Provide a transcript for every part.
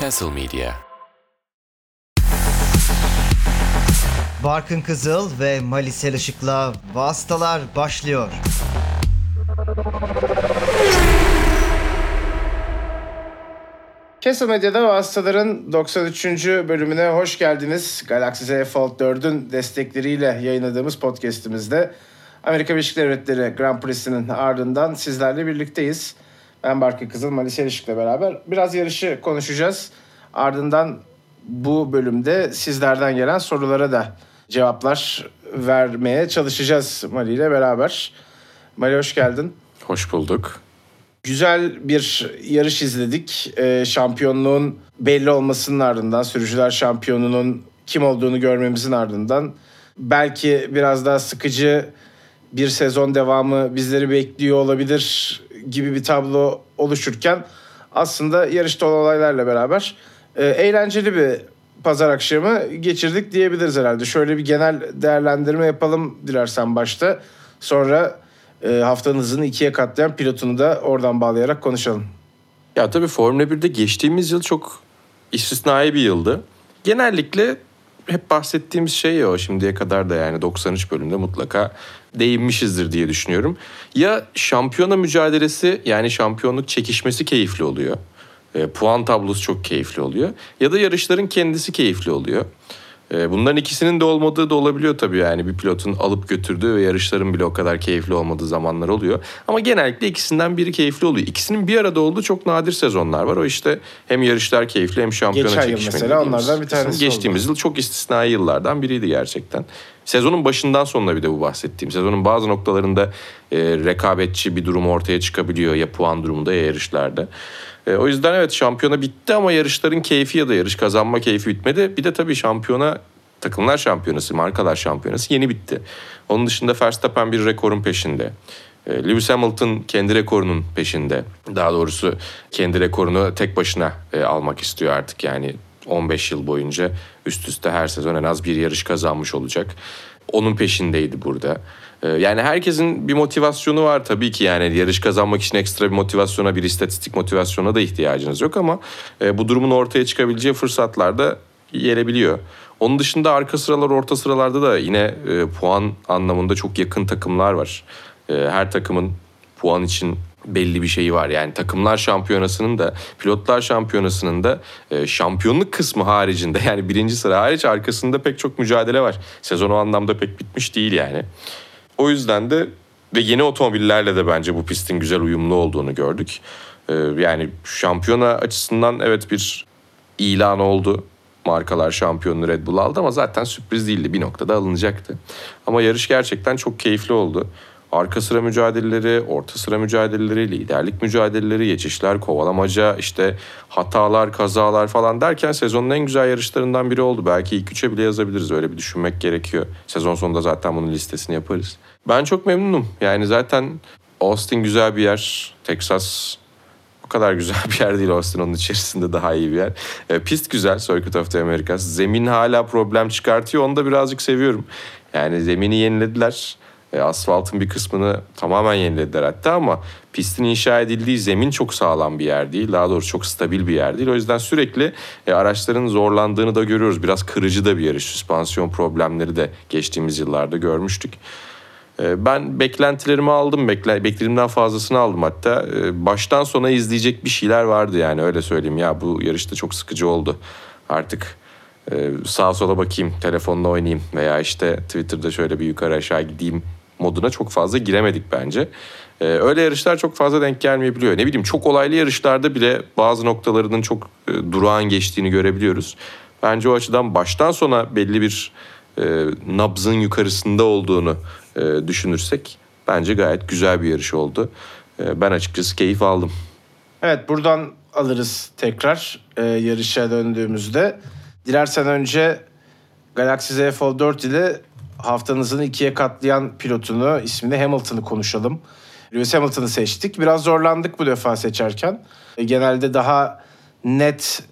Castle Media. Barkın Kızıl ve Malisel Işık'la Vastalar başlıyor. Castle Medya'da Vastaların 93. bölümüne hoş geldiniz. Galaxy Z Fold 4'ün destekleriyle yayınladığımız podcast'imizde Amerika Birleşik Devletleri Grand Prix'sinin ardından sizlerle birlikteyiz. Ben Barkın Kızıl, Malis Erişik'le beraber biraz yarışı konuşacağız. Ardından bu bölümde sizlerden gelen sorulara da cevaplar vermeye çalışacağız Mali ile beraber. Mali hoş geldin. Hoş bulduk. Güzel bir yarış izledik. Ee, şampiyonluğun belli olmasının ardından, sürücüler şampiyonunun kim olduğunu görmemizin ardından belki biraz daha sıkıcı bir sezon devamı bizleri bekliyor olabilir gibi bir tablo oluşurken aslında yarışta olan olaylarla beraber e, eğlenceli bir pazar akşamı geçirdik diyebiliriz herhalde. Şöyle bir genel değerlendirme yapalım dilersen başta. Sonra e, haftanın hızını ikiye katlayan pilotunu da oradan bağlayarak konuşalım. Ya tabii Formula 1'de geçtiğimiz yıl çok istisnai bir yıldı. Genellikle hep bahsettiğimiz şey o şimdiye kadar da yani 93 bölümde mutlaka değinmişizdir diye düşünüyorum. Ya şampiyona mücadelesi yani şampiyonluk çekişmesi keyifli oluyor. E, puan tablosu çok keyifli oluyor. Ya da yarışların kendisi keyifli oluyor. E, bunların ikisinin de olmadığı da olabiliyor tabii yani bir pilotun alıp götürdüğü ve yarışların bile o kadar keyifli olmadığı zamanlar oluyor. Ama genellikle ikisinden biri keyifli oluyor. İkisinin bir arada olduğu çok nadir sezonlar var. O işte hem yarışlar keyifli hem şampiyona Geçen yıl çekişmeli. mesela dediğimiz onlardan bir tanesi Geçtiğimiz oldu. yıl çok istisnai yıllardan biriydi gerçekten. Sezonun başından sonuna bir de bu bahsettiğim. Sezonun bazı noktalarında e, rekabetçi bir durum ortaya çıkabiliyor ya puan durumunda ya yarışlarda. E, o yüzden evet şampiyona bitti ama yarışların keyfi ya da yarış kazanma keyfi bitmedi. Bir de tabii şampiyona takımlar şampiyonası, markalar şampiyonası yeni bitti. Onun dışında Verstappen bir rekorun peşinde. E, Lewis Hamilton kendi rekorunun peşinde. Daha doğrusu kendi rekorunu tek başına e, almak istiyor artık yani 15 yıl boyunca üst üste her sezon en az bir yarış kazanmış olacak. Onun peşindeydi burada. Ee, Yani herkesin bir motivasyonu var tabii ki yani yarış kazanmak için ekstra bir motivasyona, bir istatistik motivasyona da ihtiyacınız yok ama e, bu durumun ortaya çıkabileceği fırsatlar da gelebiliyor. Onun dışında arka sıralar, orta sıralarda da yine e, puan anlamında çok yakın takımlar var. E, her takımın puan için belli bir şeyi var. Yani takımlar şampiyonasının da pilotlar şampiyonasının da e, şampiyonluk kısmı haricinde yani birinci sıra hariç arkasında pek çok mücadele var. Sezon o anlamda pek bitmiş değil yani. O yüzden de ve yeni otomobillerle de bence bu pistin güzel uyumlu olduğunu gördük. E, yani şampiyona açısından evet bir ilan oldu. Markalar şampiyonluğu Red Bull aldı ama zaten sürpriz değildi. Bir noktada alınacaktı. Ama yarış gerçekten çok keyifli oldu. Arka sıra mücadeleleri, orta sıra mücadeleleri, liderlik mücadeleleri, geçişler, kovalamaca, işte hatalar, kazalar falan derken sezonun en güzel yarışlarından biri oldu. Belki ilk üçe bile yazabiliriz. Öyle bir düşünmek gerekiyor. Sezon sonunda zaten bunun listesini yaparız. Ben çok memnunum. Yani zaten Austin güzel bir yer. Texas o kadar güzel bir yer değil Austin onun içerisinde daha iyi bir yer. E, pist güzel Circuit of the Americas. Zemin hala problem çıkartıyor onu da birazcık seviyorum. Yani zemini yenilediler. E, asfaltın bir kısmını tamamen yenilediler hatta ama pistin inşa edildiği zemin çok sağlam bir yer değil. Daha doğrusu çok stabil bir yer değil. O yüzden sürekli e, araçların zorlandığını da görüyoruz. Biraz kırıcı da bir yarış. Süspansiyon problemleri de geçtiğimiz yıllarda görmüştük. Ee, Ben beklentilerimi aldım. Bekle, beklediğimden fazlasını aldım hatta. Ee, Baştan sona izleyecek bir şeyler vardı yani öyle söyleyeyim. Ya bu yarışta çok sıkıcı oldu. Artık e, sağa sola bakayım, telefonla oynayayım veya işte Twitter'da şöyle bir yukarı aşağı gideyim moduna çok fazla giremedik bence. Ee, Öyle yarışlar çok fazla denk gelmeyebiliyor. Ne bileyim çok olaylı yarışlarda bile bazı noktalarının çok e, durağan geçtiğini görebiliyoruz. Bence o açıdan baştan sona belli bir e, nabzın yukarısında olduğunu e, düşünürsek bence gayet güzel bir yarış oldu. E, ben açıkçası keyif aldım. Evet buradan alırız tekrar e, yarışa döndüğümüzde. Dilersen önce Galaxy Z Fold 4 ile haftanızın ikiye katlayan pilotunu, ismini Hamilton'ı konuşalım. Lewis Hamilton'ı seçtik. Biraz zorlandık bu defa seçerken. E, genelde daha net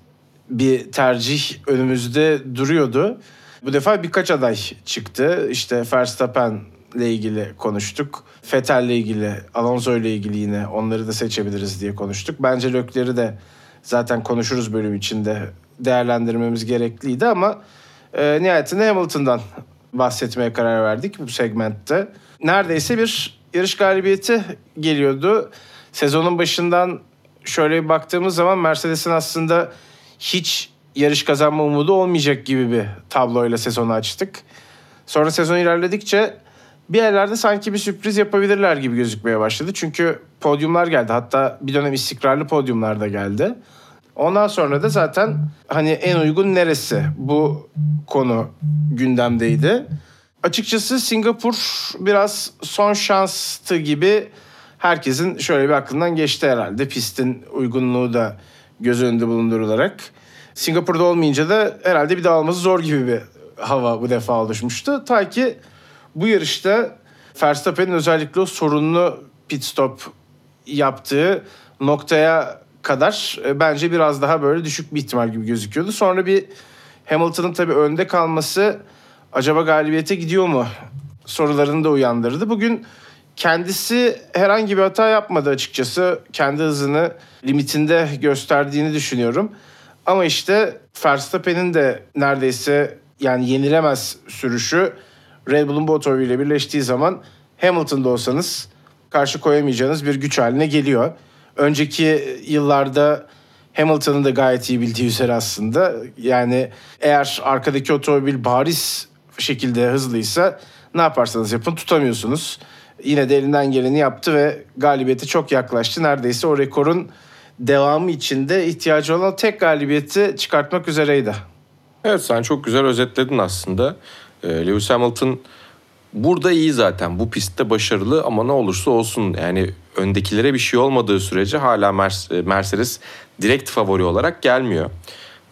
bir tercih önümüzde duruyordu. Bu defa birkaç aday çıktı. İşte Verstappen ile ilgili konuştuk. Vettel ile ilgili, Alonso ile ilgili yine onları da seçebiliriz diye konuştuk. Bence Lökler'i de zaten konuşuruz bölüm içinde değerlendirmemiz gerekliydi ama e, nihayetinde Hamilton'dan bahsetmeye karar verdik bu segmentte. Neredeyse bir yarış galibiyeti geliyordu. Sezonun başından şöyle bir baktığımız zaman Mercedes'in aslında hiç yarış kazanma umudu olmayacak gibi bir tabloyla sezonu açtık. Sonra sezon ilerledikçe bir yerlerde sanki bir sürpriz yapabilirler gibi gözükmeye başladı. Çünkü podyumlar geldi. Hatta bir dönem istikrarlı podyumlar da geldi. Ondan sonra da zaten hani en uygun neresi bu konu gündemdeydi. Açıkçası Singapur biraz son şanstı gibi herkesin şöyle bir aklından geçti herhalde. Pistin uygunluğu da göz önünde bulundurularak. Singapur'da olmayınca da herhalde bir daha alması zor gibi bir hava bu defa oluşmuştu. Ta ki bu yarışta Verstappen'in özellikle o sorunlu pit stop yaptığı noktaya kadar e, bence biraz daha böyle düşük bir ihtimal gibi gözüküyordu. Sonra bir Hamilton'ın tabii önde kalması acaba galibiyete gidiyor mu sorularını da uyandırdı. Bugün kendisi herhangi bir hata yapmadı açıkçası. Kendi hızını limitinde gösterdiğini düşünüyorum. Ama işte Verstappen'in de neredeyse yani yenilemez sürüşü Red Bull'un bu otomobiliyle birleştiği zaman Hamilton'da olsanız karşı koyamayacağınız bir güç haline geliyor. Önceki yıllarda Hamilton'ın da gayet iyi bildiği üzere aslında. Yani eğer arkadaki otomobil bariz şekilde hızlıysa ne yaparsanız yapın tutamıyorsunuz. Yine de elinden geleni yaptı ve galibiyete çok yaklaştı. Neredeyse o rekorun devamı içinde ihtiyacı olan tek galibiyeti çıkartmak üzereydi. Evet sen çok güzel özetledin aslında. Ee, Lewis Hamilton burada iyi zaten. Bu pistte başarılı ama ne olursa olsun yani öndekilere bir şey olmadığı sürece hala Mercedes direkt favori olarak gelmiyor.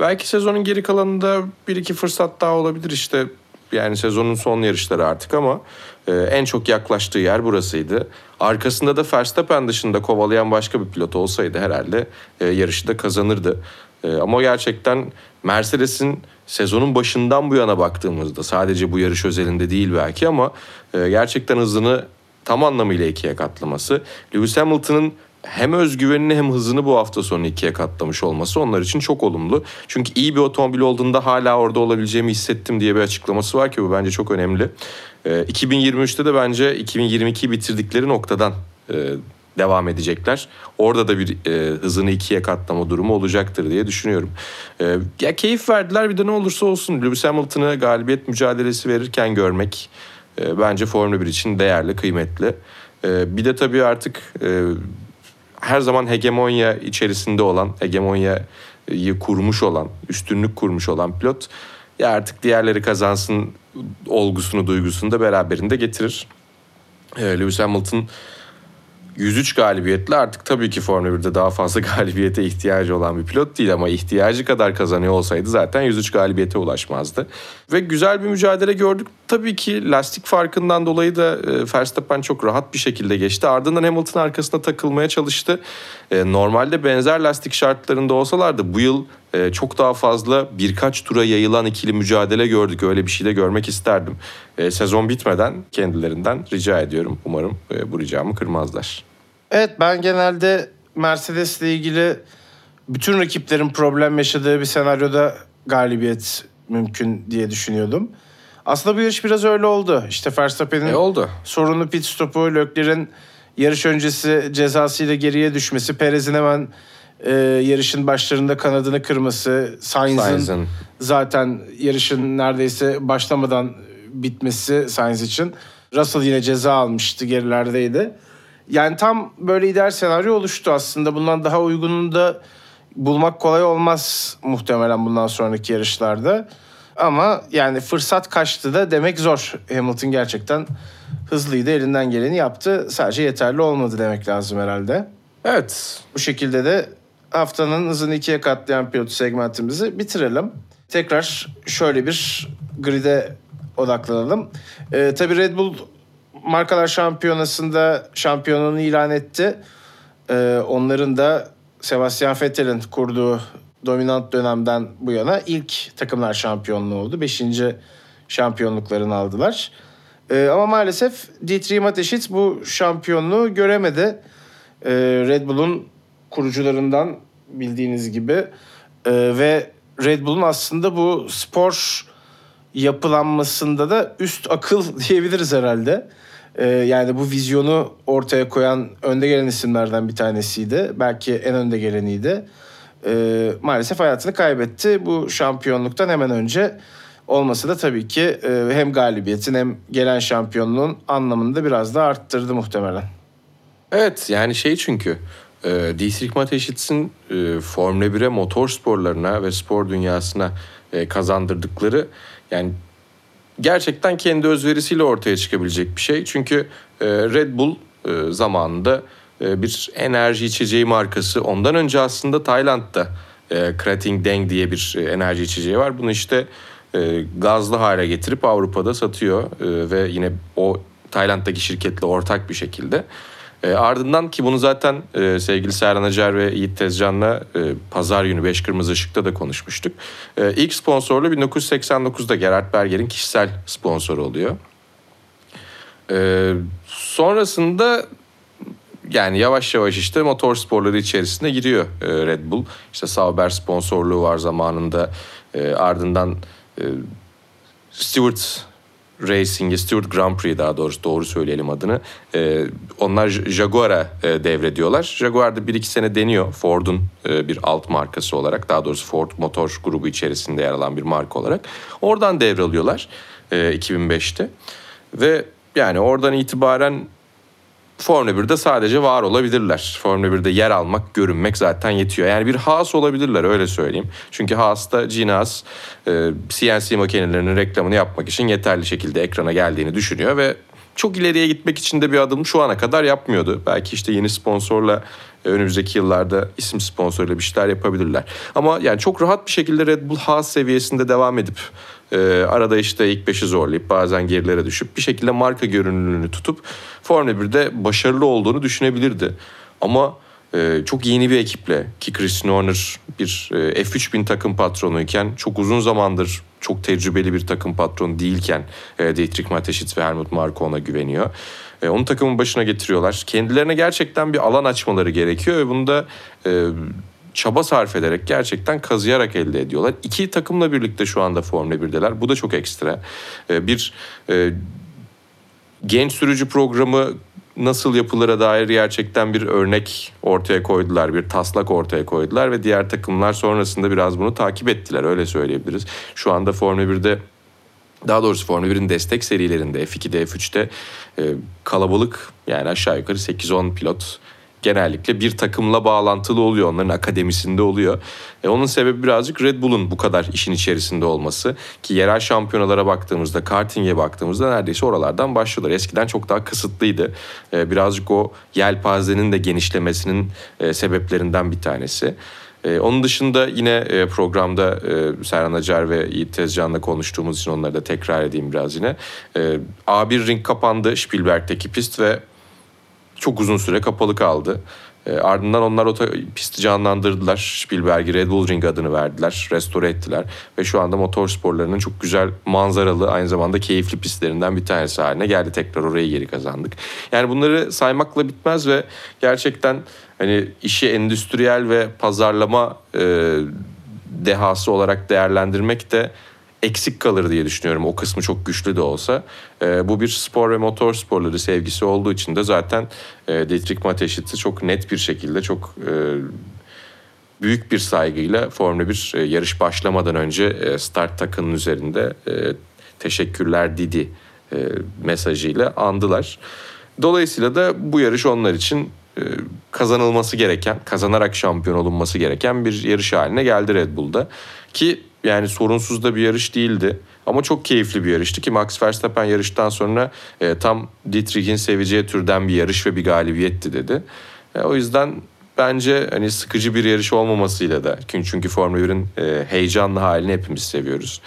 Belki sezonun geri kalanında bir iki fırsat daha olabilir işte yani sezonun son yarışları artık ama e, en çok yaklaştığı yer burasıydı. Arkasında da Verstappen dışında kovalayan başka bir pilot olsaydı herhalde e, yarışı da kazanırdı. E, ama gerçekten Mercedes'in sezonun başından bu yana baktığımızda sadece bu yarış özelinde değil belki ama e, gerçekten hızını tam anlamıyla ikiye katlaması. Lewis Hamilton'ın hem özgüvenini hem hızını bu hafta sonu ikiye katlamış olması onlar için çok olumlu. Çünkü iyi bir otomobil olduğunda hala orada olabileceğimi hissettim diye bir açıklaması var ki bu bence çok önemli. E, 2023'te de bence 2022'yi bitirdikleri noktadan e, devam edecekler. Orada da bir e, hızını ikiye katlama durumu olacaktır diye düşünüyorum. E, ya keyif verdiler bir de ne olursa olsun Lewis Hamilton'ı galibiyet mücadelesi verirken görmek e, bence Formula 1 için değerli, kıymetli. E, bir de tabii artık e, her zaman hegemonya içerisinde olan, hegemonyayı kurmuş olan, üstünlük kurmuş olan pilot ya artık diğerleri kazansın olgusunu, duygusunu da beraberinde getirir. E, Lewis Hamilton 103 galibiyetle artık tabii ki Formula 1'de daha fazla galibiyete ihtiyacı olan bir pilot değil ama ihtiyacı kadar kazanıyor olsaydı zaten 103 galibiyete ulaşmazdı. Ve güzel bir mücadele gördük. Tabii ki lastik farkından dolayı da e, Verstappen çok rahat bir şekilde geçti. Ardından Hamilton arkasına takılmaya çalıştı. E, normalde benzer lastik şartlarında olsalardı bu yıl e, çok daha fazla birkaç tura yayılan ikili mücadele gördük. Öyle bir şey de görmek isterdim. Sezon bitmeden kendilerinden rica ediyorum. Umarım bu ricamı kırmazlar. Evet ben genelde Mercedes ile ilgili bütün rakiplerin problem yaşadığı bir senaryoda galibiyet mümkün diye düşünüyordum. Aslında bu yarış biraz öyle oldu. İşte Verstappen'in e oldu. sorunlu pit stopu, Leclerc'in yarış öncesi cezasıyla geriye düşmesi, Perez'in hemen e, yarışın başlarında kanadını kırması, Sainz'ın Sainz zaten yarışın neredeyse başlamadan bitmesi Sainz için. Russell yine ceza almıştı, gerilerdeydi. Yani tam böyle ideal senaryo oluştu aslında. Bundan daha uygununu da bulmak kolay olmaz muhtemelen bundan sonraki yarışlarda. Ama yani fırsat kaçtı da demek zor. Hamilton gerçekten hızlıydı, elinden geleni yaptı. Sadece yeterli olmadı demek lazım herhalde. Evet. Bu şekilde de haftanın hızını ikiye katlayan pilot segmentimizi bitirelim. Tekrar şöyle bir grid'e odaklanalım. Ee, tabii Red Bull Markalar Şampiyonası'nda şampiyonluğunu ilan etti. Ee, onların da Sebastian Vettel'in kurduğu dominant dönemden bu yana ilk takımlar şampiyonluğu oldu. Beşinci şampiyonluklarını aldılar. Ee, ama maalesef Dietrich Mateschitz bu şampiyonluğu göremedi. Ee, Red Bull'un kurucularından bildiğiniz gibi. Ee, ve Red Bull'un aslında bu spor yapılanmasında da üst akıl diyebiliriz herhalde. Ee, yani bu vizyonu ortaya koyan önde gelen isimlerden bir tanesiydi. Belki en önde geleniydi. Ee, maalesef hayatını kaybetti. Bu şampiyonluktan hemen önce olması da tabii ki e, hem galibiyetin hem gelen şampiyonluğun anlamını da biraz da arttırdı muhtemelen. Evet yani şey çünkü e, Dietrich Mateschits'in e, Formula 1'e motor sporlarına ve spor dünyasına e, kazandırdıkları yani gerçekten kendi özverisiyle ortaya çıkabilecek bir şey. Çünkü e, Red Bull e, zamanında e, bir enerji içeceği markası. Ondan önce aslında Tayland'da e, Krating Deng diye bir e, enerji içeceği var. Bunu işte e, gazlı hale getirip Avrupa'da satıyor e, ve yine o Tayland'daki şirketle ortak bir şekilde. E, ardından ki bunu zaten e, sevgili Serhan Acar ve Yiğit Tezcan'la e, pazar günü Beş Kırmızı Işık'ta da konuşmuştuk. E, ilk sponsorlu 1989'da Gerhard Berger'in kişisel sponsoru oluyor. E, sonrasında yani yavaş yavaş işte motor sporları içerisine giriyor e, Red Bull. İşte Sauber sponsorluğu var zamanında. E, ardından e, Stewart Racing'i, Stewart Grand Prix daha doğrusu doğru söyleyelim adını. E, onlar Jaguar'a e, devrediyorlar. Jaguar da bir iki sene deniyor Ford'un e, bir alt markası olarak. Daha doğrusu Ford motor grubu içerisinde yer alan bir marka olarak. Oradan devralıyorlar e, 2005'te. Ve yani oradan itibaren Formula 1'de sadece var olabilirler. Formula 1'de yer almak, görünmek zaten yetiyor. Yani bir Haas olabilirler öyle söyleyeyim. Çünkü Haas'ta Haas e, CNC makinelerinin reklamını yapmak için yeterli şekilde ekrana geldiğini düşünüyor ve çok ileriye gitmek için de bir adım şu ana kadar yapmıyordu. Belki işte yeni sponsorla önümüzdeki yıllarda isim sponsoruyla bir şeyler yapabilirler. Ama yani çok rahat bir şekilde Red Bull Haas seviyesinde devam edip e, arada işte ilk beşi zorlayıp bazen gerilere düşüp bir şekilde marka görünümlülüğünü tutup Formula 1'de başarılı olduğunu düşünebilirdi. Ama e, çok yeni bir ekiple ki Christian Horner bir e, F3000 takım patronuyken çok uzun zamandır çok tecrübeli bir takım patronu değilken e, Dietrich Mateschitz ve Helmut Marko ona güveniyor. E, onu takımın başına getiriyorlar. Kendilerine gerçekten bir alan açmaları gerekiyor ve bunu da e, çaba sarf ederek gerçekten kazıyarak elde ediyorlar. İki takımla birlikte şu anda Formula 1'deler. Bu da çok ekstra. E, bir e, genç sürücü programı nasıl yapılır'a dair gerçekten bir örnek ortaya koydular, bir taslak ortaya koydular ve diğer takımlar sonrasında biraz bunu takip ettiler öyle söyleyebiliriz. Şu anda Formula 1'de daha doğrusu Formula 1'in destek serilerinde F2'de F3'te e, kalabalık yani aşağı yukarı 8-10 pilot genellikle bir takımla bağlantılı oluyor. Onların akademisinde oluyor. E, onun sebebi birazcık Red Bull'un bu kadar işin içerisinde olması. Ki yerel şampiyonalara baktığımızda, karting'e baktığımızda neredeyse oralardan başlıyorlar. Eskiden çok daha kısıtlıydı. E, birazcık o yelpazenin de genişlemesinin e, sebeplerinden bir tanesi. Ee, onun dışında yine e, programda e, Serhan Acar ve Yiğit Tezcan'la konuştuğumuz için onları da tekrar edeyim biraz yine. E, A1 ring kapandı Spielberg'teki pist ve çok uzun süre kapalı kaldı. E, ardından onlar o pisti canlandırdılar. Spielberg'i Red Bull Ring adını verdiler. Restore ettiler. Ve şu anda motor sporlarının çok güzel manzaralı aynı zamanda keyifli pistlerinden bir tanesi haline geldi. Tekrar orayı geri kazandık. Yani bunları saymakla bitmez ve gerçekten hani işi endüstriyel ve pazarlama e, dehası olarak değerlendirmek de eksik kalır diye düşünüyorum. O kısmı çok güçlü de olsa. E, bu bir spor ve motor sporları sevgisi olduğu için de zaten e, Dietrich Mateschitz çok net bir şekilde çok e, büyük bir saygıyla Formula 1 e, yarış başlamadan önce e, start takının üzerinde e, teşekkürler Didi e, mesajıyla andılar. Dolayısıyla da bu yarış onlar için e, kazanılması gereken, kazanarak şampiyon olunması gereken bir yarış haline geldi Red Bull'da. Ki yani sorunsuz da bir yarış değildi. Ama çok keyifli bir yarıştı ki Max Verstappen yarıştan sonra e, tam Dietrich'in seveceği türden bir yarış ve bir galibiyetti dedi. E, o yüzden bence hani sıkıcı bir yarış olmamasıyla da çünkü Formula 1'in e, heyecanlı halini hepimiz seviyoruz.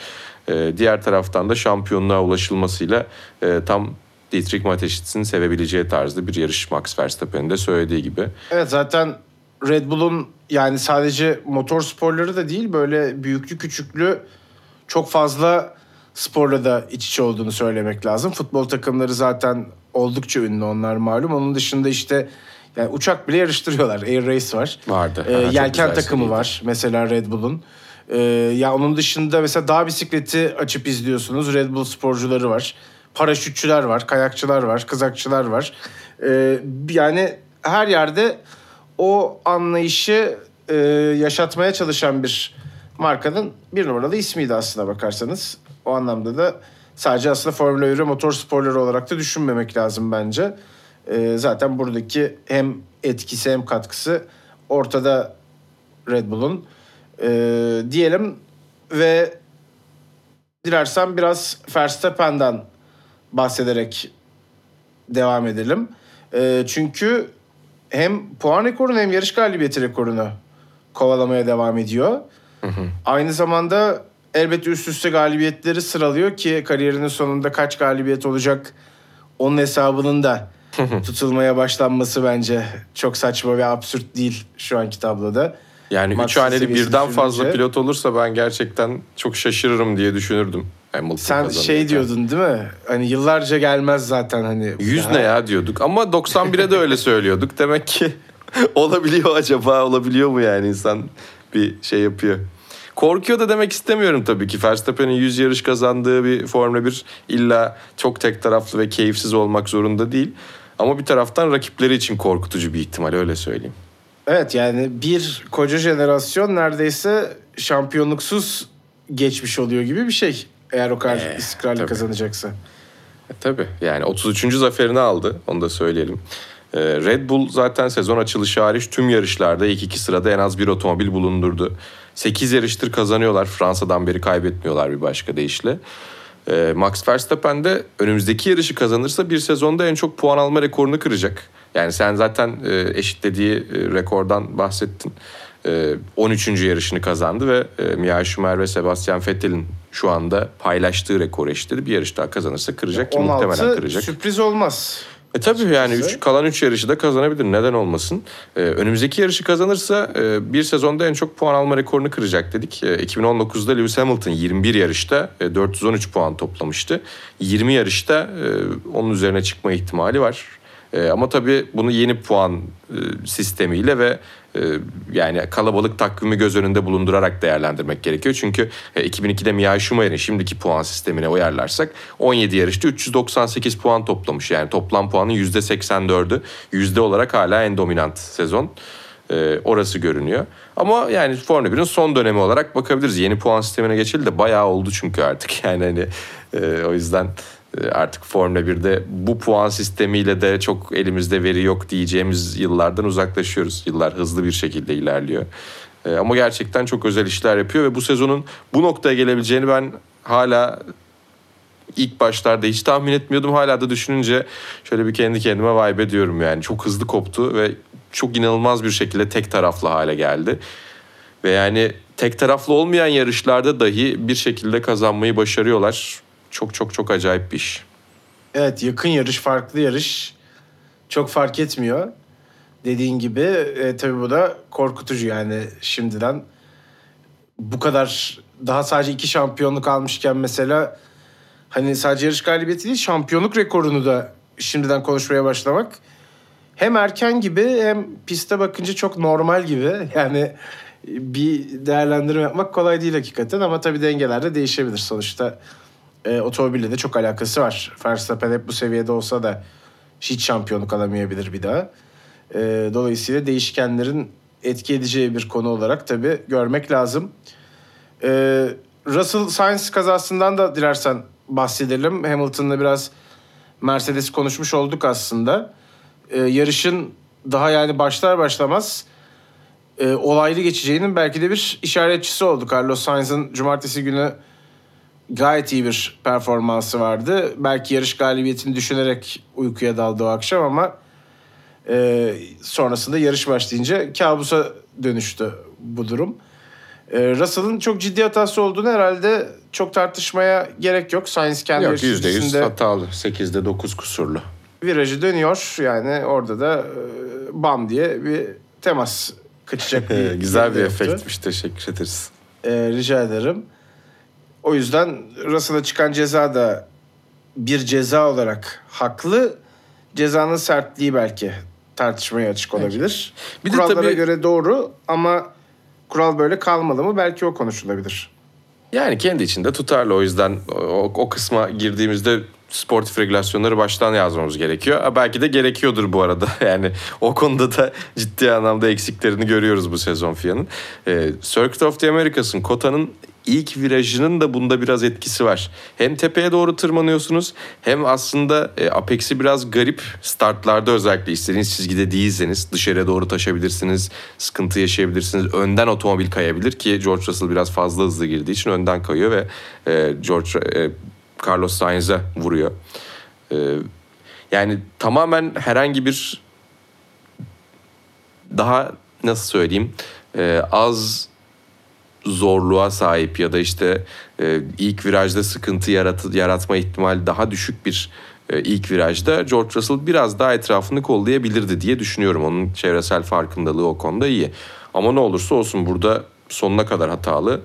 E, diğer taraftan da şampiyonluğa ulaşılmasıyla e, tam Dietrich Mateschitz'in sevebileceği tarzda bir yarış Max Verstappen'in de söylediği gibi. Evet zaten Red Bull'un yani sadece motor sporları da değil böyle büyüklü küçüklü çok fazla sporla da iç içe olduğunu söylemek lazım. Futbol takımları zaten oldukça ünlü onlar malum. Onun dışında işte Yani uçak bile yarıştırıyorlar. Air Race var. Vardı. Ee, Ha, yelken takımı seriydi. var mesela Red Bull'un. Ee, ya onun dışında mesela dağ bisikleti açıp izliyorsunuz. Red Bull sporcuları var. Paraşütçüler var, kayakçılar var, kızakçılar var. Ee, yani her yerde o anlayışı e, yaşatmaya çalışan bir markanın bir numaralı ismiydi aslına bakarsanız. O anlamda da sadece aslında Formula 1'i motor sporları olarak da düşünmemek lazım bence. Ee, zaten buradaki hem etkisi hem katkısı ortada Red Bull'un. Ee, diyelim ve dilersen biraz Verstappen'den bahsederek devam edelim. Ee, çünkü hem puan rekorunu hem yarış galibiyeti rekorunu kovalamaya devam ediyor. Aynı zamanda elbette üst üste galibiyetleri sıralıyor ki kariyerinin sonunda kaç galibiyet olacak onun hesabının da tutulmaya başlanması bence çok saçma ve absürt değil şu anki tabloda. Yani Max üç haneli birden fazla düşününce- pilot olursa ben gerçekten çok şaşırırım diye düşünürdüm. Hamilton Sen kazanırken. şey diyordun değil mi? Hani yıllarca gelmez zaten hani. 100 Daha- ne ya diyorduk ama 91'e de öyle söylüyorduk. Demek ki olabiliyor acaba olabiliyor mu yani insan bir şey yapıyor. Korkuyor da demek istemiyorum tabii ki. Verstappen'in 100 yarış kazandığı bir Formula 1 illa çok tek taraflı ve keyifsiz olmak zorunda değil. Ama bir taraftan rakipleri için korkutucu bir ihtimal öyle söyleyeyim. Evet yani bir koca jenerasyon neredeyse şampiyonluksuz geçmiş oluyor gibi bir şey. Eğer o kadar Ee, istikrarlı tabii. kazanacaksa. E, tabii yani 33. zaferini aldı onu da söyleyelim. E, Red Bull zaten sezon açılışı hariç tüm yarışlarda ilk iki sırada en az bir otomobil bulundurdu. 8 yarıştır kazanıyorlar. Fransa'dan beri kaybetmiyorlar bir başka deyişle. E, Max Verstappen de önümüzdeki yarışı kazanırsa bir sezonda en çok puan alma rekorunu kıracak. Yani sen zaten e, eşitlediği e, rekordan bahsettin. E, 13. yarışını kazandı ve e, Michael Schumacher ve Sebastian Vettel'in şu anda paylaştığı rekoru eşitledi. Bir yarış daha kazanırsa kıracak ki muhtemelen 16 kıracak. sürpriz olmaz. E tabii yani Açıkçası. üç, kalan 3 yarışı da kazanabilir. Neden olmasın? E, önümüzdeki yarışı kazanırsa e, bir sezonda en çok puan alma rekorunu kıracak dedik. E, 2019'da Lewis Hamilton 21 yarışta e, 413 puan toplamıştı. 20 yarışta e, onun üzerine çıkma ihtimali var. E, ama tabii bunu yeni puan e, sistemiyle ve yani kalabalık takvimi göz önünde bulundurarak değerlendirmek gerekiyor. Çünkü e, 2002'de Michael Schumacher'in şimdiki puan sistemine uyarlarsak 17 yarışta 398 puan toplamış. Yani toplam puanın %84'ü yüzde olarak hala en dominant sezon. E, orası görünüyor. Ama yani Formula 1'in son dönemi olarak bakabiliriz. Yeni puan sistemine geçildi de bayağı oldu çünkü artık. Yani hani e, o yüzden e, artık Formula 1'de bu puan sistemiyle de çok elimizde veri yok diyeceğimiz yıllardan uzaklaşıyoruz. Yıllar hızlı bir şekilde ilerliyor. E, Ama gerçekten çok özel işler yapıyor ve bu sezonun bu noktaya gelebileceğini ben hala ilk başlarda hiç tahmin etmiyordum. Hala da düşününce şöyle bir kendi kendime vibe ediyorum yani. Çok hızlı koptu ve çok inanılmaz bir şekilde tek taraflı hale geldi. Ve yani tek taraflı olmayan yarışlarda dahi bir şekilde kazanmayı başarıyorlar. Çok çok çok acayip bir iş. Evet yakın yarış farklı yarış çok fark etmiyor. Dediğin gibi e, tabii bu da korkutucu yani şimdiden bu kadar daha sadece iki şampiyonluk almışken mesela hani sadece yarış galibiyeti değil şampiyonluk rekorunu da şimdiden konuşmaya başlamak hem erken gibi hem piste bakınca çok normal gibi yani bir değerlendirme yapmak kolay değil hakikaten ama tabii dengeler de değişebilir sonuçta e, otomobille de çok alakası var. Verstappen hep bu seviyede olsa da hiç şampiyonluk alamayabilir bir daha. E, dolayısıyla değişkenlerin etki edeceği bir konu olarak tabii görmek lazım. E, Russell Sainz kazasından da dilersen bahsedelim. Hamilton'la biraz Mercedes konuşmuş olduk aslında. E, yarışın daha yani başlar başlamaz e, olaylı geçeceğinin belki de bir işaretçisi oldu. Carlos Sainz'ın cumartesi günü gayet iyi bir performansı vardı. Belki yarış galibiyetini düşünerek uykuya daldı o akşam ama e, sonrasında yarış başlayınca kabusa dönüştü bu durum. E, Russell'ın çok ciddi hatası olduğunu herhalde çok tartışmaya gerek yok. Sainz kendi Yok yarış %100 çizgisinde hatalı. 8'de 9 kusurlu. virajı dönüyor. Yani orada da e, bam diye bir temas kaçacak. bir Güzel bir efektmiş. Teşekkür ederiz. Ee, rica ederim. O yüzden Russell'a çıkan ceza da bir ceza olarak haklı. Cezanın sertliği belki tartışmaya açık olabilir. Bir de Kurallara tabii- göre doğru ama kural böyle kalmalı mı? Belki o konuşulabilir. Yani kendi içinde tutarlı o yüzden o, o kısma girdiğimizde sportif regülasyonları baştan yazmamız gerekiyor. Belki de gerekiyordur bu arada. Yani o konuda da ciddi anlamda eksiklerini görüyoruz bu sezon FIA'nın. Ee, Circuit of the Americas'ın kotanın ilk virajının da bunda biraz etkisi var. Hem tepeye doğru tırmanıyorsunuz hem aslında e, Apex'i biraz garip startlarda özellikle istediğiniz çizgide değilseniz dışarıya doğru taşabilirsiniz, sıkıntı yaşayabilirsiniz. Önden otomobil kayabilir ki George Russell biraz fazla hızlı girdiği için önden kayıyor ve e, George e, Carlos Sainz'e vuruyor. E, yani tamamen herhangi bir daha nasıl söyleyeyim e, az zorluğa sahip ya da işte e, ilk virajda sıkıntı yarat yaratma ihtimali daha düşük bir e, ilk virajda George Russell biraz daha etrafını kollayabilirdi diye düşünüyorum. Onun çevresel farkındalığı o konuda iyi. Ama ne olursa olsun burada sonuna kadar hatalı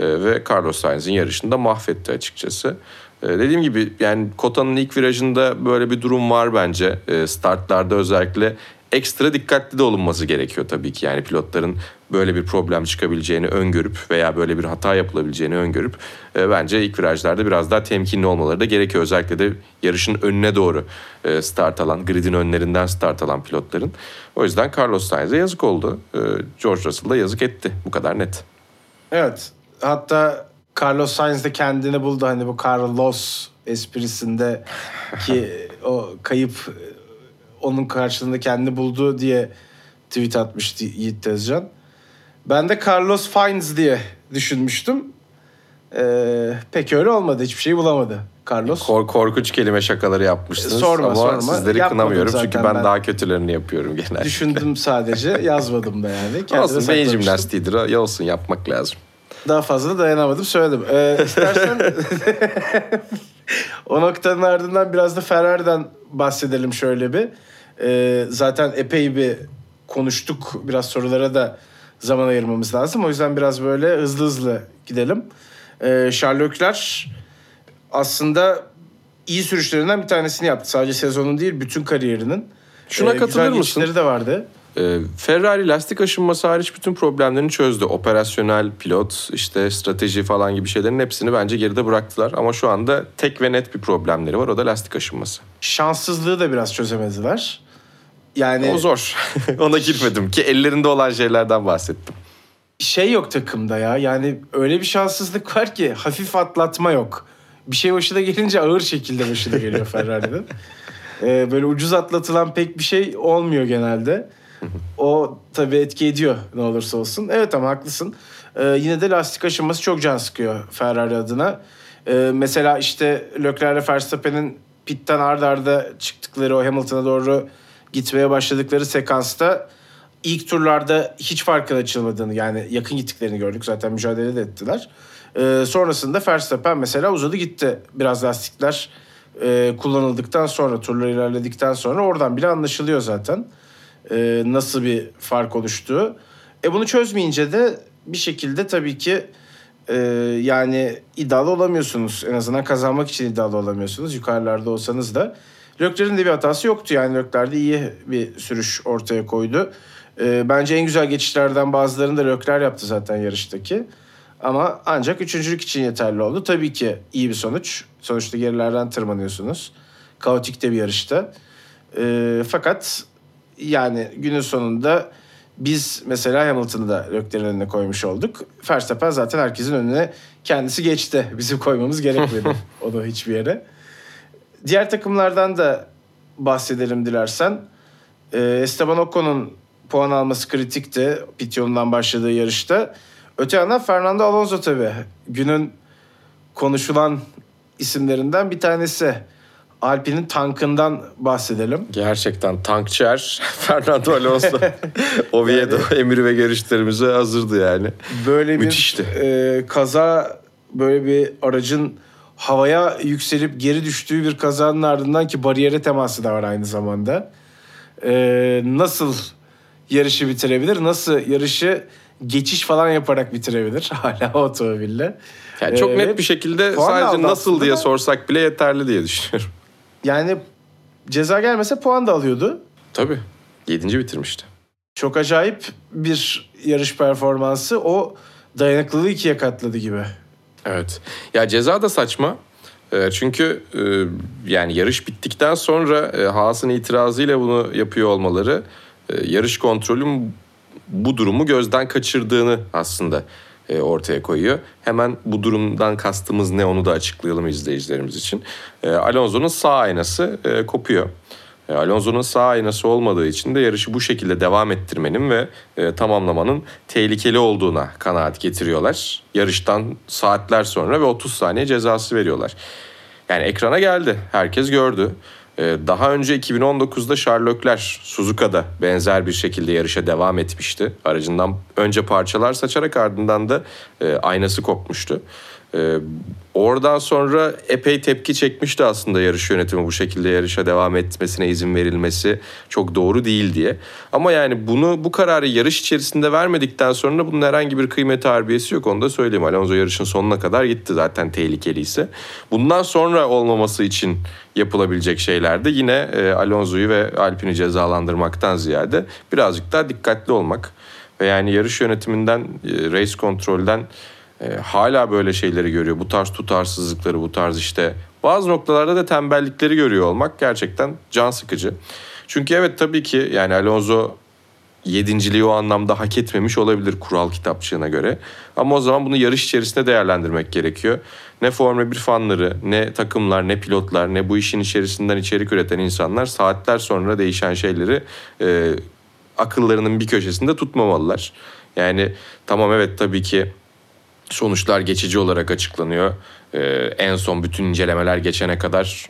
e, ve Carlos Sainz'in yarışını da mahvetti açıkçası. E, dediğim gibi yani Kota'nın ilk virajında böyle bir durum var bence. E, startlarda özellikle ekstra dikkatli de olunması gerekiyor tabii ki. Yani pilotların böyle bir problem çıkabileceğini öngörüp veya böyle bir hata yapılabileceğini öngörüp e, bence ilk virajlarda biraz daha temkinli olmaları da gerekiyor. Özellikle de yarışın önüne doğru e, start alan, gridin önlerinden start alan pilotların. O yüzden Carlos Sainz'e yazık oldu. E, George Russell'a yazık etti. Bu kadar net. Evet. Hatta Carlos Sainz de kendini buldu hani bu Carlos esprisinde ki o kayıp onun karşılığında kendini buldu diye tweet atmıştı Yiğit Tezcan. Ben de Carlos Fiennes diye düşünmüştüm. Ee, pek öyle olmadı. Hiçbir şey bulamadı Carlos. Kor- korkunç kelime şakaları yapmışsınız. Sorma, Ama sorma. sizleri Yapmadım kınamıyorum çünkü ben, ben. daha kötülerini yapıyorum genelde. Düşündüm sadece. Yazmadım da yani. Kendime Olsun beyin jimnastiğidir. Ya olsun yapmak lazım. Daha fazla dayanamadım söyledim. Ee, istersen o noktanın ardından biraz da Ferrari'den bahsedelim şöyle bir. Ee, zaten epey bir konuştuk. Biraz sorulara da zaman ayırmamız lazım. O yüzden biraz böyle hızlı hızlı gidelim. Ee, Leclerc aslında iyi sürüşlerinden bir tanesini yaptı. Sadece sezonun değil bütün kariyerinin. Şuna Ee, katılır güzel mısın? de vardı. Ee, Ferrari lastik aşınması hariç bütün problemlerini çözdü. Operasyonel, pilot, işte strateji falan gibi şeylerin hepsini bence geride bıraktılar. Ama şu anda tek ve net bir problemleri var. O da lastik aşınması. Şanssızlığı da biraz çözemediler. Yani O zor. Ona girmedim ki ellerinde olan şeylerden bahsettim. şey yok takımda ya. Yani öyle bir şanssızlık var ki hafif atlatma yok. Bir şey başına gelince ağır şekilde başına geliyor Ferrari'nin. Ee, böyle ucuz atlatılan pek bir şey olmuyor genelde. O tabii etki ediyor ne olursa olsun. Evet ama haklısın. Ee, yine de lastik aşınması çok can sıkıyor Ferrari adına. Ee, mesela işte Leclerc ile Verstappen'in pitten arda arda çıktıkları o Hamilton'a doğru gitmeye başladıkları sekansta ilk turlarda hiç farkın açılmadığını yani yakın gittiklerini gördük. Zaten mücadele de ettiler. Ee, sonrasında Verstappen mesela uzadı gitti. Biraz lastikler e, kullanıldıktan sonra turlar ilerledikten sonra oradan bile anlaşılıyor zaten. Ee, nasıl bir fark oluştuğu. E bunu çözmeyince de bir şekilde tabii ki e, yani iddialı olamıyorsunuz. En azından kazanmak için iddialı olamıyorsunuz. Yukarılarda olsanız da. Leclerc'in de bir hatası yoktu yani Leclerc de iyi bir sürüş ortaya koydu. E, bence en güzel geçişlerden bazılarını da Leclerc yaptı zaten yarıştaki. Ama ancak üçüncülük için yeterli oldu. Tabii ki iyi bir sonuç. Sonuçta gerilerden tırmanıyorsunuz. Kaotik de bir yarışta. E, fakat yani günün sonunda biz mesela Hamilton'ı da Leclerc'in önüne koymuş olduk. Verstappen zaten herkesin önüne kendisi geçti. Bizim koymamız gerekmedi onu hiçbir yere. Diğer takımlardan da bahsedelim dilersen. Ee, Esteban Ocon'un puan alması kritikti pit yolundan başladığı yarışta. Öte yandan Fernando Alonso tabii günün konuşulan isimlerinden bir tanesi. Alpine'in tankından bahsedelim. Gerçekten tankçıer Fernando Alonso. Oviedo emiri ve görüşlerimize hazırdı yani. Böyle bir Müthişti. e, kaza böyle bir aracın havaya yükselip geri düştüğü bir kazanın ardından ki bariyere teması da var aynı zamanda. E, nasıl yarışı bitirebilir? Nasıl yarışı geçiş falan yaparak bitirebilir hala otomobille? Yani çok E, net bir şekilde sadece nasıl diye da. sorsak bile yeterli diye düşünüyorum. Yani ceza gelmese puan da alıyordu. Tabii. Yedinci bitirmişti. Çok acayip bir yarış performansı. O dayanıklılığı ikiye katladı gibi. Evet. Ya ceza da saçma. E, çünkü e, yani yarış bittikten sonra e, Haas'ın itirazıyla bunu yapıyor olmaları e, yarış kontrolün bu durumu gözden kaçırdığını aslında e, ortaya koyuyor. Hemen bu durumdan kastımız ne onu da açıklayalım izleyicilerimiz için. E, Alonso'nun sağ aynası e, kopuyor. Alonso'nun sağ aynası olmadığı için de yarışı bu şekilde devam ettirmenin ve tamamlamanın tehlikeli olduğuna kanaat getiriyorlar. Yarıştan saatler sonra ve 30 saniye cezası veriyorlar. Yani ekrana geldi. Herkes gördü. E, daha önce 2019'da Sherlockler Suzuka'da benzer bir şekilde yarışa devam etmişti. Aracından önce parçalar saçarak ardından da e, aynası kopmuştu. Ee, oradan sonra epey tepki çekmişti aslında yarış yönetimi bu şekilde yarışa devam etmesine izin verilmesi çok doğru değil diye. Ama yani bunu bu kararı yarış içerisinde vermedikten sonra bunun herhangi bir kıymet harbiyesi yok onu da söyleyeyim. Alonso yarışın sonuna kadar gitti zaten tehlikeliyse. Bundan sonra olmaması için yapılabilecek şeyler de yine e, Alonso'yu ve Alpine'i cezalandırmaktan ziyade birazcık daha dikkatli olmak. Ve yani yarış yönetiminden, e, race kontrolden e, hala böyle şeyleri görüyor. Bu tarz tutarsızlıkları, bu tarz işte bazı noktalarda da tembellikleri görüyor olmak gerçekten can sıkıcı. Çünkü evet tabii ki yani Alonso yedinciliği o anlamda hak etmemiş olabilir kural kitapçığına göre. Ama o zaman bunu yarış içerisinde değerlendirmek gerekiyor. Ne Formula 1 fanları, ne takımlar, ne pilotlar, ne bu işin içerisinden içerik üreten insanlar saatler sonra değişen şeyleri e, akıllarının bir köşesinde tutmamalılar. Yani tamam evet tabii ki sonuçlar geçici olarak açıklanıyor. Ee, en son bütün incelemeler geçene kadar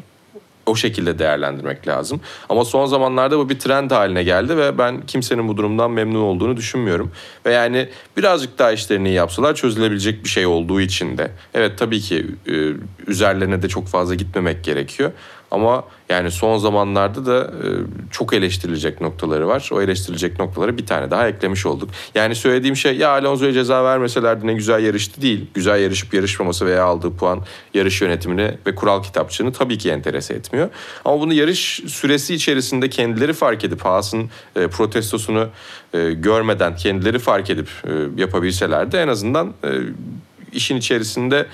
o şekilde değerlendirmek lazım. Ama son zamanlarda bu bir trend haline geldi ve ben kimsenin bu durumdan memnun olduğunu düşünmüyorum. Ve yani birazcık daha işlerini yapsalar çözülebilecek bir şey olduğu için de. Evet tabii ki e, üzerlerine de çok fazla gitmemek gerekiyor. Ama yani son zamanlarda da e, çok eleştirilecek noktaları var. O eleştirilecek noktaları bir tane daha eklemiş olduk. Yani söylediğim şey ya Alonso'ya ceza vermeselerdi ne güzel yarıştı değil. Güzel yarışıp yarışmaması veya aldığı puan yarış yönetimini ve kural kitapçığını tabii ki enterese etmiyor. Ama bunu yarış süresi içerisinde kendileri fark edip Haas'ın e, protestosunu e, görmeden kendileri fark edip yapabilselerdi en azından işin içerisinde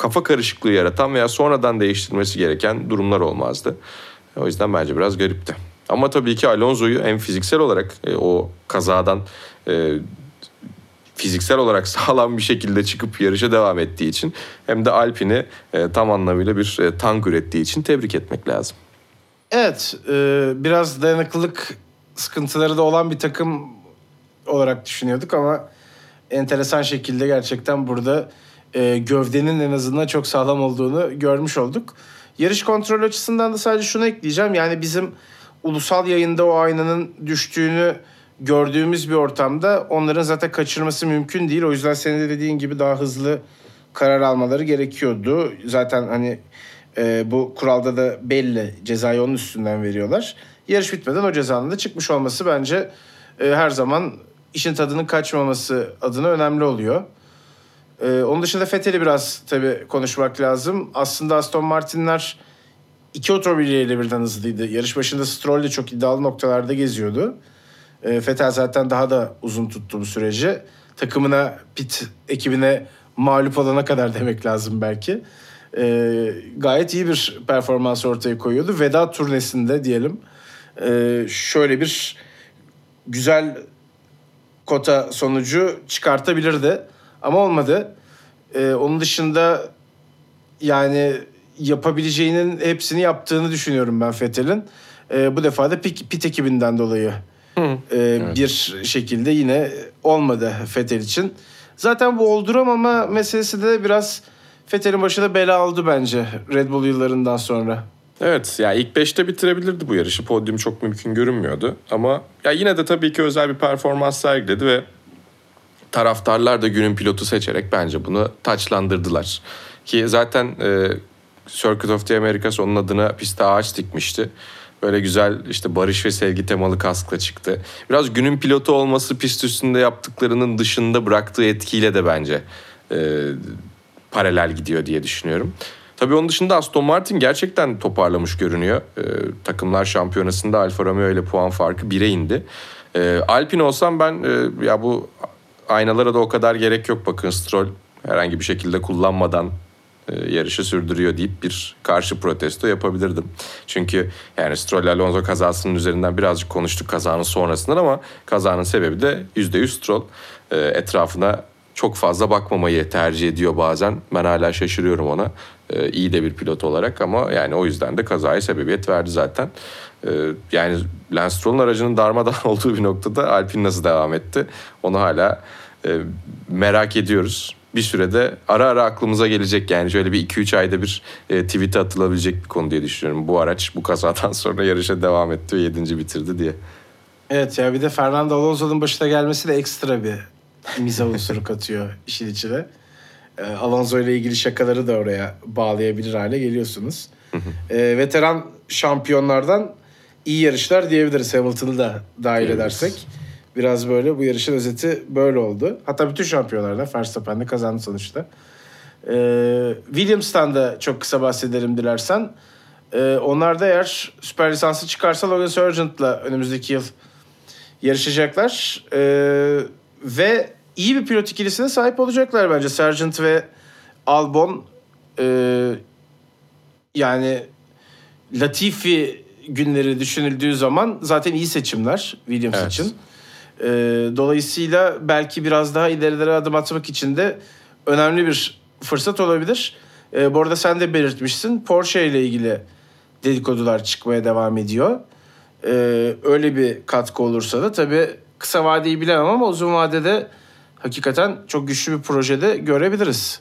kafa karışıklığı yaratan veya sonradan değiştirmesi gereken durumlar olmazdı. O yüzden bence biraz garipti. Ama tabii ki Alonso'yu hem fiziksel olarak e, o kazadan e, fiziksel olarak sağlam bir şekilde çıkıp yarışa devam ettiği için hem de Alpine'i e, tam anlamıyla bir e, tank ürettiği için tebrik etmek lazım. Evet, e, biraz dayanıklılık sıkıntıları da olan bir takım olarak düşünüyorduk ama enteresan şekilde gerçekten burada e, gövdenin en azından çok sağlam olduğunu görmüş olduk. Yarış kontrol açısından da sadece şunu ekleyeceğim. Yani bizim ulusal yayında o aynanın düştüğünü gördüğümüz bir ortamda onların zaten kaçırması mümkün değil. O yüzden senin de dediğin gibi daha hızlı karar almaları gerekiyordu. Zaten hani e, bu kuralda da belli cezayı onun üstünden veriyorlar. Yarış bitmeden o cezanın da çıkmış olması bence e, her zaman işin tadının kaçmaması adına önemli oluyor. Ee, onun dışında Fethel'i biraz tabii konuşmak lazım. Aslında Aston Martin'ler iki otomobiliyle birden hızlıydı. Yarış başında Stroll de çok iddialı noktalarda geziyordu. Ee, Fettel zaten daha da uzun tuttu bu süreci. Takımına, pit ekibine mağlup olana kadar demek lazım belki. Ee, gayet iyi bir performans ortaya koyuyordu. Veda turnesinde diyelim. Ee, şöyle bir güzel kota sonucu çıkartabilirdi. Ama olmadı. Ee, onun dışında yani yapabileceğinin hepsini yaptığını düşünüyorum ben Fethel'in. Ee, bu defa da pit, pit ekibinden dolayı Hı, e, evet. bir şekilde yine olmadı Fethel için. Zaten bu olduramama meselesi de biraz Fethel'in başına bela oldu bence Red Bull yıllarından sonra. Evet ya ilk 5'te bitirebilirdi bu yarışı. Podyum çok mümkün görünmüyordu. Ama ya yine de tabii ki özel bir performans sergiledi ve taraftarlar da günün pilotu seçerek bence bunu taçlandırdılar. Ki zaten e, Circuit of the Americas onun adına piste ağaç dikmişti. Böyle güzel işte barış ve sevgi temalı kaskla çıktı. Biraz günün pilotu olması pist üstünde yaptıklarının dışında bıraktığı etkiyle de bence e, paralel gidiyor diye düşünüyorum. Tabii onun dışında Aston Martin gerçekten toparlamış görünüyor. Ee, takımlar şampiyonasında Alfa Romeo ile puan farkı 1'e indi. Ee, Alpine olsam ben e, ya bu aynalara da o kadar gerek yok. Bakın Stroll herhangi bir şekilde kullanmadan e, yarışı sürdürüyor deyip bir karşı protesto yapabilirdim. Çünkü yani Stroll Alonso kazasının üzerinden birazcık konuştuk kazanın sonrasından ama kazanın sebebi de %100 Stroll. E, etrafına çok fazla bakmamayı tercih ediyor bazen. Ben hala şaşırıyorum ona. E, iyi de bir pilot olarak ama yani o yüzden de kazaya sebebiyet verdi zaten. Yani Lance Stroll'un aracının darmadan olduğu bir noktada Alpine nasıl devam etti? Onu hala merak ediyoruz bir sürede ara ara aklımıza gelecek yani şöyle bir 2-3 ayda bir e, tweet'e atılabilecek bir konu diye düşünüyorum. Bu araç bu kazadan sonra yarışa devam etti ve 7. bitirdi diye. Evet ya bir de Fernando Alonso'nun başına gelmesi de ekstra bir miza unsuru katıyor işin içine. E, Alonso ile ilgili şakaları da oraya bağlayabilir hale geliyorsunuz. e, veteran şampiyonlardan iyi yarışlar diyebiliriz Hamilton'ı da dahil edersek. Biraz böyle bu yarışın özeti böyle oldu. Hatta bütün şampiyonlarda Verstappen de kazandı sonuçta. Ee, Williams'tan da çok kısa bahsedelim dilersen. Ee, onlar da eğer süper lisansı çıkarsa Logan Sargent'la önümüzdeki yıl yarışacaklar. Ee, ve iyi bir pilot ikilisine sahip olacaklar bence. Sargent ve Albon e, yani Latifi günleri düşünüldüğü zaman zaten iyi seçimler Williams evet. için. E, dolayısıyla belki biraz daha ilerilere adım atmak için de önemli bir fırsat olabilir. E, bu arada sen de belirtmişsin. Porsche ile ilgili dedikodular çıkmaya devam ediyor. E, öyle bir katkı olursa da tabii kısa vadeyi bilemem ama uzun vadede hakikaten çok güçlü bir projede görebiliriz.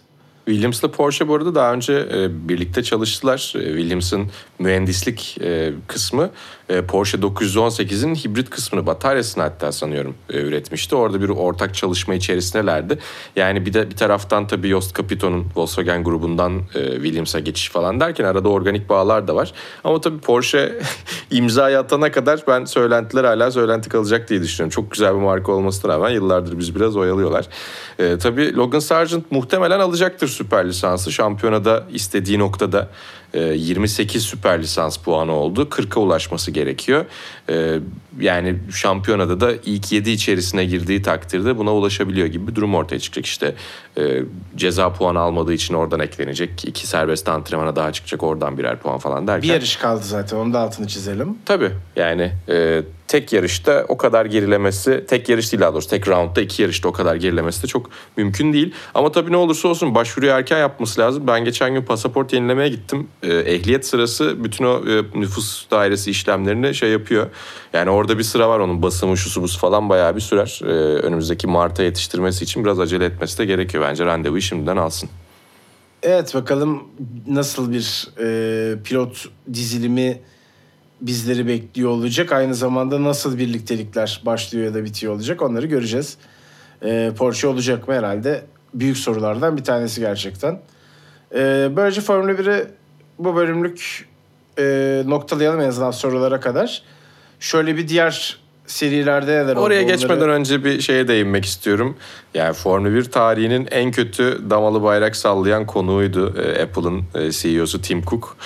Williams'la Porsche bu arada daha önce e, birlikte çalıştılar. E, Williams'ın mühendislik e, kısmı e, Porsche 918'in hibrit kısmını bataryasını hatta sanıyorum e, üretmişti. Orada bir ortak çalışma içerisindelerdi. Yani bir de bir taraftan tabii Jost Capito'nun Volkswagen grubundan e, Williams'a geçiş falan derken arada organik bağlar da var. Ama tabii Porsche imza atana kadar ben söylentiler hala söylenti kalacak diye düşünüyorum. Çok güzel bir marka olmasına rağmen yıllardır biz biraz oyalıyorlar. E, tabii Logan Sargent muhtemelen alacaktır süper lisansı. Şampiyonada istediği noktada 28 ee, süper lisans puanı oldu. 40'a ulaşması gerekiyor. Ee, yani şampiyonada da ilk 7 içerisine girdiği takdirde buna ulaşabiliyor gibi bir durum ortaya çıkacak. İşte e, ceza puanı almadığı için oradan eklenecek. iki serbest antrenmana daha çıkacak oradan birer puan falan derken. Bir yarış kaldı zaten onu da altını çizelim. Tabii yani e, tek yarışta o kadar gerilemesi, tek yarış değil daha doğrusu tek roundda iki yarışta o kadar gerilemesi de çok mümkün değil. Ama tabii ne olursa olsun başvuruyu erken yapması lazım. Ben geçen gün pasaport yenilemeye gittim. E, ehliyet sırası bütün o e, nüfus dairesi işlemlerini şey yapıyor. Yani orada bir sıra var onun basımı, şusu busu falan bayağı bir sürer. E, önümüzdeki Mart'a yetiştirmesi için biraz acele etmesi de gerekiyor. Bence randevuyu şimdiden alsın. Evet bakalım nasıl bir e, pilot dizilimi bizleri bekliyor olacak. Aynı zamanda nasıl birliktelikler başlıyor ya da bitiyor olacak onları göreceğiz. E, Porsche olacak mı herhalde? Büyük sorulardan bir tanesi gerçekten. E, böylece Formula 1'i bu bölümlük e, noktalayalım en azından sorulara kadar. Şöyle bir diğer serilerde neler oldu? Oraya geçmeden onları... önce bir şeye değinmek istiyorum. Yani Formula 1 tarihinin en kötü damalı bayrak sallayan konuğuydu e, Apple'ın e, CEO'su Tim Cook.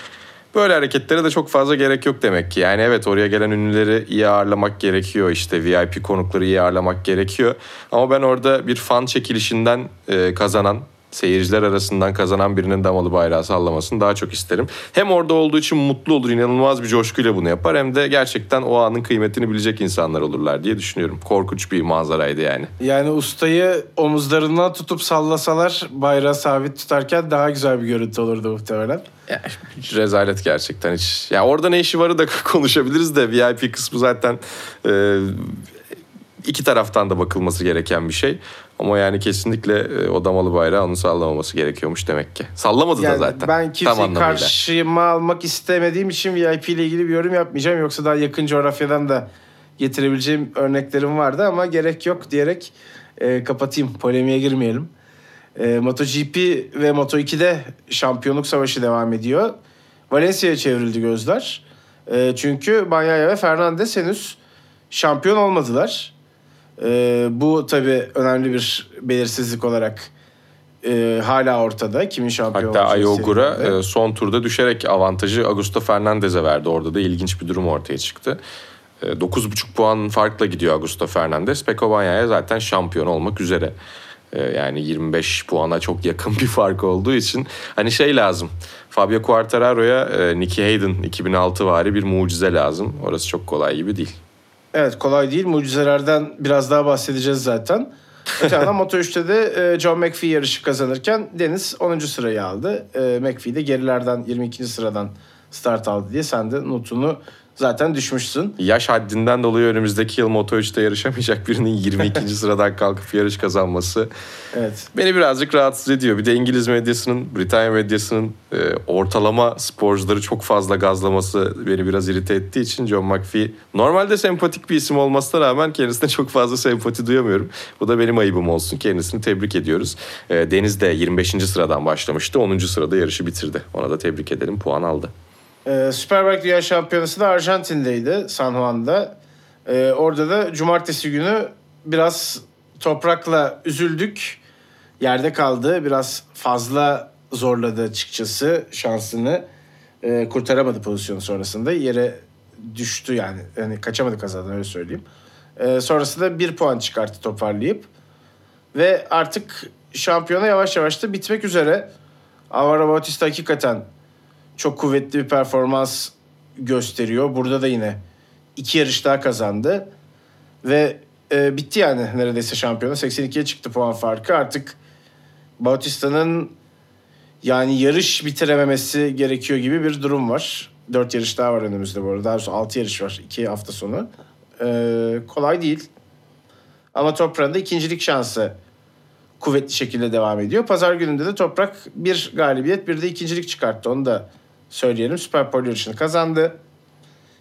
Böyle hareketlere de çok fazla gerek yok demek ki. Yani evet oraya gelen ünlüleri iyi ağırlamak gerekiyor. İşte VIP konukları iyi ağırlamak gerekiyor. Ama ben orada bir fan çekilişinden e, kazanan seyirciler arasından kazanan birinin damalı bayrağı sallamasını daha çok isterim. Hem orada olduğu için mutlu olur, inanılmaz bir coşkuyla bunu yapar. Hem de gerçekten o anın kıymetini bilecek insanlar olurlar diye düşünüyorum. Korkunç bir manzaraydı yani. Yani ustayı omuzlarından tutup sallasalar bayrağı sabit tutarken daha güzel bir görüntü olurdu muhtemelen. Ya, rezalet gerçekten hiç. Ya orada ne işi varı da konuşabiliriz de VIP kısmı zaten e, iki taraftan da bakılması gereken bir şey. Ama yani kesinlikle e, o damalı bayrağı onu sallamaması gerekiyormuş demek ki. Sallamadı yani da zaten. Ben kimseyi karşıma almak istemediğim için VIP ile ilgili bir yorum yapmayacağım. Yoksa daha yakın coğrafyadan da getirebileceğim örneklerim vardı ama gerek yok diyerek e, kapatayım. Polemiğe girmeyelim. E, MotoGP ve Moto2'de şampiyonluk savaşı devam ediyor. Valencia'ya çevrildi gözler. E, çünkü Bagnaia ve Fernandez henüz şampiyon olmadılar. E, bu tabii önemli bir belirsizlik olarak e, hala ortada. Kimin şampiyon Hatta Ayogura e, son turda düşerek avantajı Augusto Fernandez'e verdi. Orada da ilginç bir durum ortaya çıktı. E, 9,5 puan farkla gidiyor Augusto Fernandez. Peko zaten şampiyon olmak üzere. E, Yani 25 puana çok yakın bir fark olduğu için hani şey lazım. Fabio Quartararo'ya e, Nicky Hayden 2006 vari bir mucize lazım. Orası çok kolay gibi değil. Evet kolay değil. Mucizelerden biraz daha bahsedeceğiz zaten. Öte yandan Moto3'te de e, John McPhee yarışı kazanırken Deniz 10. sırayı aldı. E, McPhee de gerilerden 22. sıradan start aldı diye sen de notunu zaten düşmüşsün. Yaş haddinden dolayı önümüzdeki yıl Moto3'te yarışamayacak birinin 22. sıradan kalkıp yarış kazanması Evet. Beni birazcık rahatsız ediyor. Bir de İngiliz medyasının, Britanya medyasının e, ortalama sporcuları çok fazla gazlaması beni biraz irite ettiği için John McPhee normalde sempatik bir isim olmasına rağmen kendisine çok fazla sempati duyamıyorum. Bu da benim ayıbım olsun. Kendisini tebrik ediyoruz. E, Deniz de 25. sıradan başlamıştı. 10. sırada yarışı bitirdi. Ona da tebrik edelim. Puan aldı. E, Superbike Dünya Şampiyonası da Arjantin'deydi San Juan'da. E, orada da cumartesi günü biraz toprakla üzüldük. Yerde kaldı. Biraz fazla zorladı açıkçası şansını. E, kurtaramadı pozisyonu sonrasında. Yere düştü yani. Yani kaçamadı kazadan öyle söyleyeyim. E, sonrasında bir puan çıkarttı toparlayıp. Ve artık şampiyona yavaş yavaş da bitmek üzere. Alvaro Bautista hakikaten çok kuvvetli bir performans gösteriyor. Burada da yine iki yarış daha kazandı. Ve e, bitti yani neredeyse şampiyona. 82'ye çıktı puan farkı. Artık Bautista'nın yani yarış bitirememesi gerekiyor gibi bir durum var. Dört yarış daha var önümüzde bu arada. Daha doğrusu altı yarış var iki hafta sonu. E, kolay değil. Ama Toprak'ın da ikincilik şansı kuvvetli şekilde devam ediyor. Pazar gününde de Toprak bir galibiyet bir de ikincilik çıkarttı. Onu da söyleyelim. Süper Pole yarışını kazandı.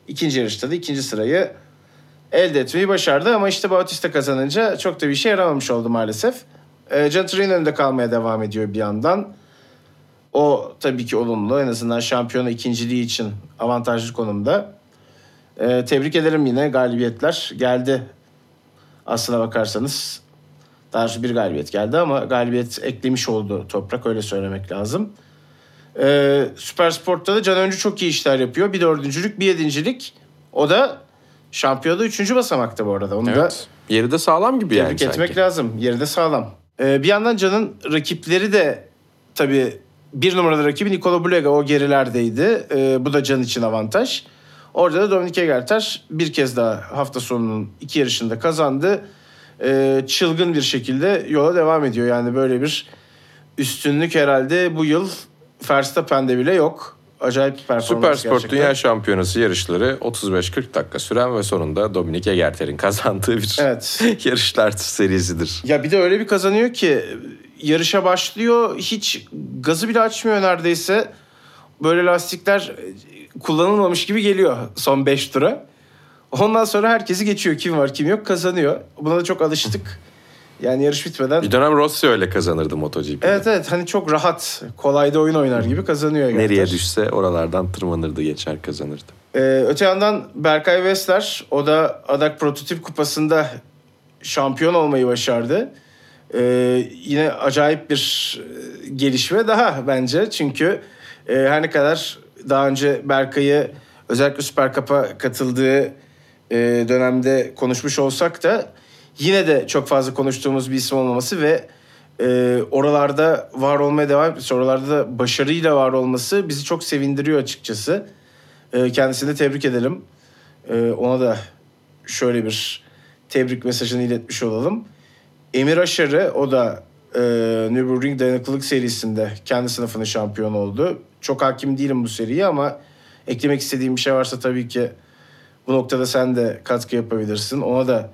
İkinci yarışta da ikinci sırayı elde etmeyi başardı. Ama işte Bautista kazanınca çok da bir işe yaramamış oldu maalesef. E, Can Turin önünde kalmaya devam ediyor bir yandan. O tabii ki olumlu. En azından şampiyona ikinciliği için avantajlı konumda. E, tebrik ederim yine galibiyetler geldi. Aslına bakarsanız daha bir galibiyet geldi ama galibiyet eklemiş oldu Toprak öyle söylemek lazım. Ee, Süper Sport'ta da Can Öncü çok iyi işler yapıyor. Bir dördüncülük, bir yedincilik. O da şampiyonada üçüncü basamakta bu arada. Onu da Evet. Yeri de sağlam gibi yani tebrik etmek sanki. lazım. Yeri de sağlam. Ee, bir yandan Can'ın rakipleri de tabii bir numaralı rakibi Nikola Bulega o gerilerdeydi. Ee, bu da Can için avantaj. Orada da Dominik Egerter bir kez daha hafta sonunun iki yarışında kazandı. Ee, çılgın bir şekilde yola devam ediyor. Yani böyle bir üstünlük herhalde bu yıl Verstappen'de bile yok. Acayip performans Süper Sport gerçekten. Dünya Şampiyonası yarışları 35-40 dakika süren ve sonunda Dominik Egerter'in kazandığı bir Evet. yarışlar serisidir. Ya bir de öyle bir kazanıyor ki yarışa başlıyor hiç gazı bile açmıyor neredeyse. Böyle lastikler kullanılmamış gibi geliyor son 5 tura. Ondan sonra herkesi geçiyor. Kim var kim yok kazanıyor. Buna da çok alıştık. Yani yarış bitmeden. Bir dönem Rossi öyle kazanırdı MotoGP'de. Evet evet hani çok rahat kolayda oyun oynar gibi kazanıyor. Nereye Göktaş. düşse oralardan tırmanırdı, geçer kazanırdı. Ee, öte yandan Berkay Westler o da Adak Prototip Kupası'nda şampiyon olmayı başardı. Ee, yine acayip bir e, gelişme daha bence. Çünkü e, her ne kadar daha önce Berkay'ı özellikle Süper Cup'a katıldığı e, dönemde konuşmuş olsak da yine de çok fazla konuştuğumuz bir isim olmaması ve e, oralarda var olmaya devam etmesi, oralarda da başarıyla var olması bizi çok sevindiriyor açıkçası. E, kendisini de tebrik edelim. E, ona da şöyle bir tebrik mesajını iletmiş olalım. Emir Aşarı o da e, Nürburgring Dayanıklılık serisinde kendi sınıfının şampiyonu oldu. Çok hakim değilim bu seriye ama eklemek istediğim bir şey varsa tabii ki bu noktada sen de katkı yapabilirsin. Ona da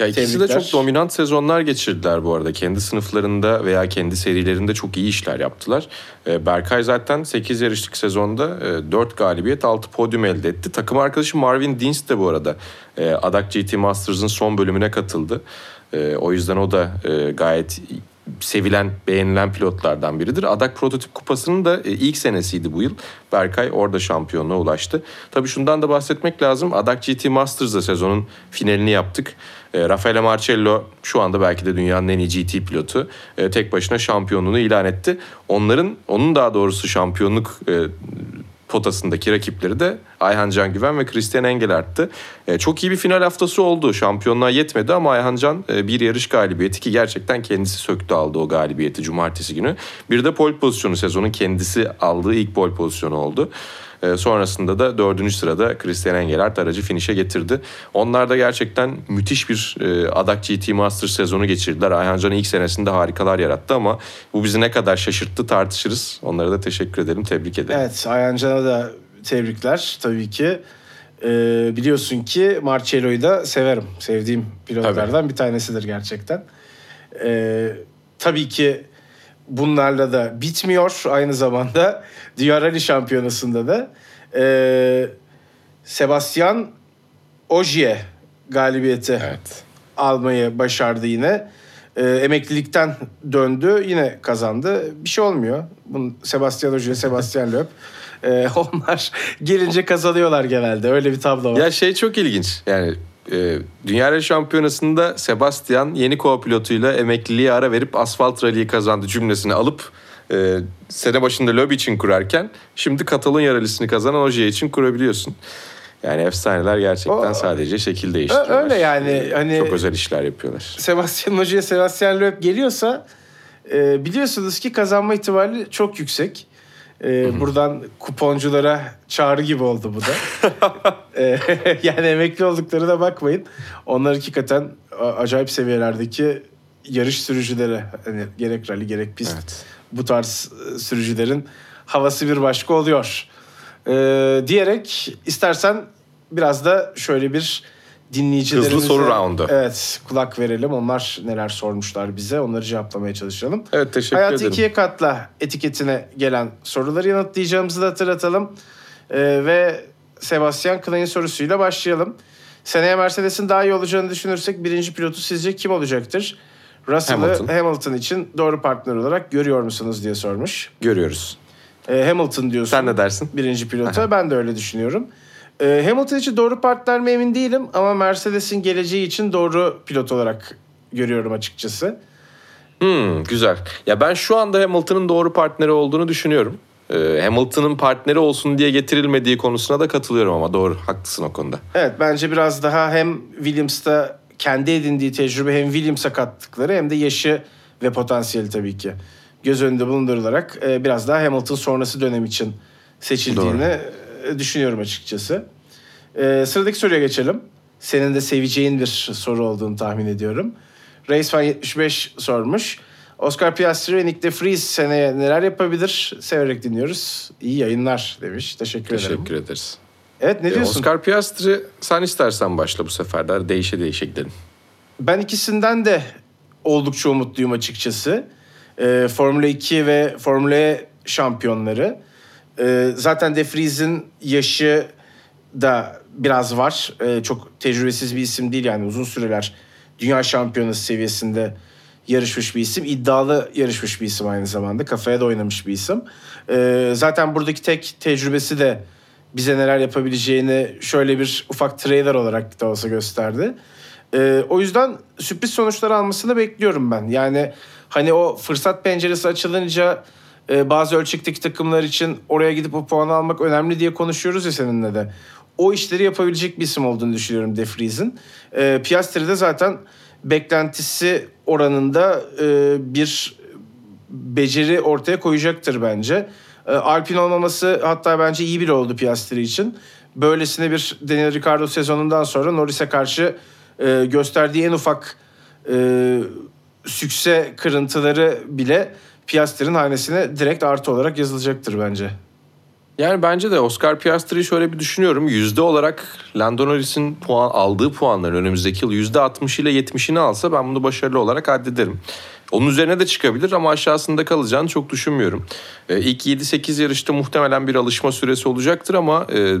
Ya ikisi de Tebrikler. çok dominant sezonlar geçirdiler bu arada. Kendi sınıflarında veya kendi serilerinde çok iyi işler yaptılar. Ee, Berkay zaten 8 yarışlık sezonda 4 galibiyet 6 podyum elde etti. Takım arkadaşı Marvin Dins de bu arada e, Adak GT Masters'ın son bölümüne katıldı. E, o yüzden o da e, gayet sevilen, beğenilen pilotlardan biridir. Adak Prototip Kupası'nın da e, ilk senesiydi bu yıl. Berkay orada şampiyonluğa ulaştı. Tabii şundan da bahsetmek lazım. Adak GT Masters'da sezonun finalini yaptık. E, Raffaele Marcello şu anda belki de dünyanın en iyi GT pilotu. E, tek başına şampiyonluğunu ilan etti. Onların, onun daha doğrusu şampiyonluk e, potasındaki rakipleri de Ayhan Can Güven ve Christian Engel arttı. E, çok iyi bir final haftası oldu. Şampiyonluğa yetmedi ama Ayhan Can e, bir yarış galibiyeti ki gerçekten kendisi söktü aldı o galibiyeti cumartesi günü. Bir de pole pozisyonu sezonun kendisi aldığı ilk pole pozisyonu oldu. E, sonrasında da dördüncü sırada Christian Engelhardt aracı finişe getirdi. Onlar da gerçekten müthiş bir e, Adak GT Masters sezonu geçirdiler. Ayhan Can ilk senesinde harikalar yarattı ama bu bizi ne kadar şaşırttı tartışırız. Onlara da teşekkür edelim, tebrik ederim. Evet Ayhan Can'a da tebrikler tabii ki. Ee, biliyorsun ki Marcello'yu da severim. Sevdiğim pilotlardan tabii. bir tanesidir gerçekten. Ee, tabii ki bunlarla da bitmiyor. Aynı zamanda Dünya Rally Şampiyonası'nda da e, Sebastian Ogier galibiyeti evet. almayı başardı yine. E, emeklilikten döndü yine kazandı. Bir şey olmuyor. Bunun Sebastian Ogier, Sebastian Loeb. E, onlar gelince kazanıyorlar genelde. Öyle bir tablo var. Ya şey çok ilginç. Yani e, Dünya Rally Şampiyonası'nda Sebastian yeni co-pilotuyla emekliliğe ara verip asfalt rally'yi kazandı cümlesini alıp e, sene başında lobi için kurarken şimdi Katalonya rally'sini kazanan Oje için kurabiliyorsun. Yani efsaneler gerçekten o, sadece şekil değiştiriyorlar. Öyle yani. Hani Çok özel işler yapıyorlar. Sebastian Ogier, Sebastian Loeb geliyorsa e, biliyorsunuz ki kazanma ihtimali çok yüksek. Ee, buradan kuponculara çağrı gibi oldu bu da. ee, yani emekli oldukları da bakmayın. Onlar hakikaten acayip seviyelerdeki yarış sürücüleri. Hani gerek rally gerek pist. Evet. Bu tarz e, sürücülerin havası bir başka oluyor. Ee, diyerek istersen biraz da şöyle bir dinleyicilerimize... Hızlı soru roundu. Evet kulak verelim. Onlar neler sormuşlar bize onları cevaplamaya çalışalım. Evet teşekkür Hayat ederim. Hayat ikiye katla etiketine gelen soruları yanıtlayacağımızı da hatırlatalım. Ee, ve Sebastian Klein'in sorusuyla başlayalım. Seneye Mercedes'in daha iyi olacağını düşünürsek birinci pilotu sizce kim olacaktır? Russell'ı Hamilton. Hamilton için doğru partner olarak görüyor musunuz diye sormuş. Görüyoruz. Ee, Hamilton diyorsun. Sen ne dersin? Birinci pilota. ben de öyle düşünüyorum. Ee, Hamilton için doğru partner mi emin değilim ama Mercedes'in geleceği için doğru pilot olarak görüyorum açıkçası. Hmm, güzel. Ya ben şu anda Hamilton'ın doğru partneri olduğunu düşünüyorum. Ee, Hamilton'ın partneri olsun diye getirilmediği konusuna da katılıyorum ama doğru haklısın o konuda. Evet bence biraz daha hem Williams'ta kendi edindiği tecrübe hem Williams'a kattıkları hem de yaşı ve potansiyeli tabii ki göz önünde bulundurularak e, biraz daha Hamilton sonrası dönem için seçildiğini Doğru. Düşünüyorum açıkçası. Ee, sıradaki soruya geçelim. Senin de seveceğin bir soru olduğunu tahmin ediyorum. Reis Fan 75 sormuş. Oscar Piastri ve Nick de Vries seneye neler yapabilir? Severek dinliyoruz. İyi yayınlar demiş. Teşekkür, Teşekkür ederim. Teşekkür ederiz. Evet ne ee, diyorsun? Oscar Piastri sen istersen başla bu sefer de. Değişe değişe gidelim. Ben ikisinden de oldukça umutluyum açıkçası. Ee, Formula 2 ve Formula E şampiyonları. Ee, zaten De Vries'in yaşı da biraz var. Ee, çok tecrübesiz bir isim değil yani uzun süreler dünya şampiyonası seviyesinde yarışmış bir isim. iddialı yarışmış bir isim aynı zamanda. Kafaya da oynamış bir isim. Ee, zaten buradaki tek tecrübesi de bize neler yapabileceğini şöyle bir ufak trailer olarak da olsa gösterdi. Ee, o yüzden sürpriz sonuçlar almasını bekliyorum ben. Yani hani o fırsat penceresi açılınca e, bazı ölçekteki takımlar için oraya gidip o puanı almak önemli diye konuşuyoruz ya seninle de. O işleri yapabilecek bir isim olduğunu düşünüyorum De Vries'in. E, Piastri de zaten beklentisi oranında e, bir beceri ortaya koyacaktır bence. E, Alpin olmaması hatta bence iyi bir oldu Piastri için. Böylesine bir Daniel Ricciardo sezonundan sonra Norris'e karşı e, gösterdiği en ufak e, sükse kırıntıları bile Piastri'nin hanesine direkt artı olarak yazılacaktır bence. Yani bence de Oscar Piastri'yi şöyle bir düşünüyorum. Yüzde olarak Lando Norris'in puan, aldığı puanların önümüzdeki yıl yüzde 60 ile 70'ini alsa ben bunu başarılı olarak addederim. Onun üzerine de çıkabilir ama aşağısında kalacağını çok düşünmüyorum. Ee, ilk 7-8 yarışta muhtemelen bir alışma süresi olacaktır ama e,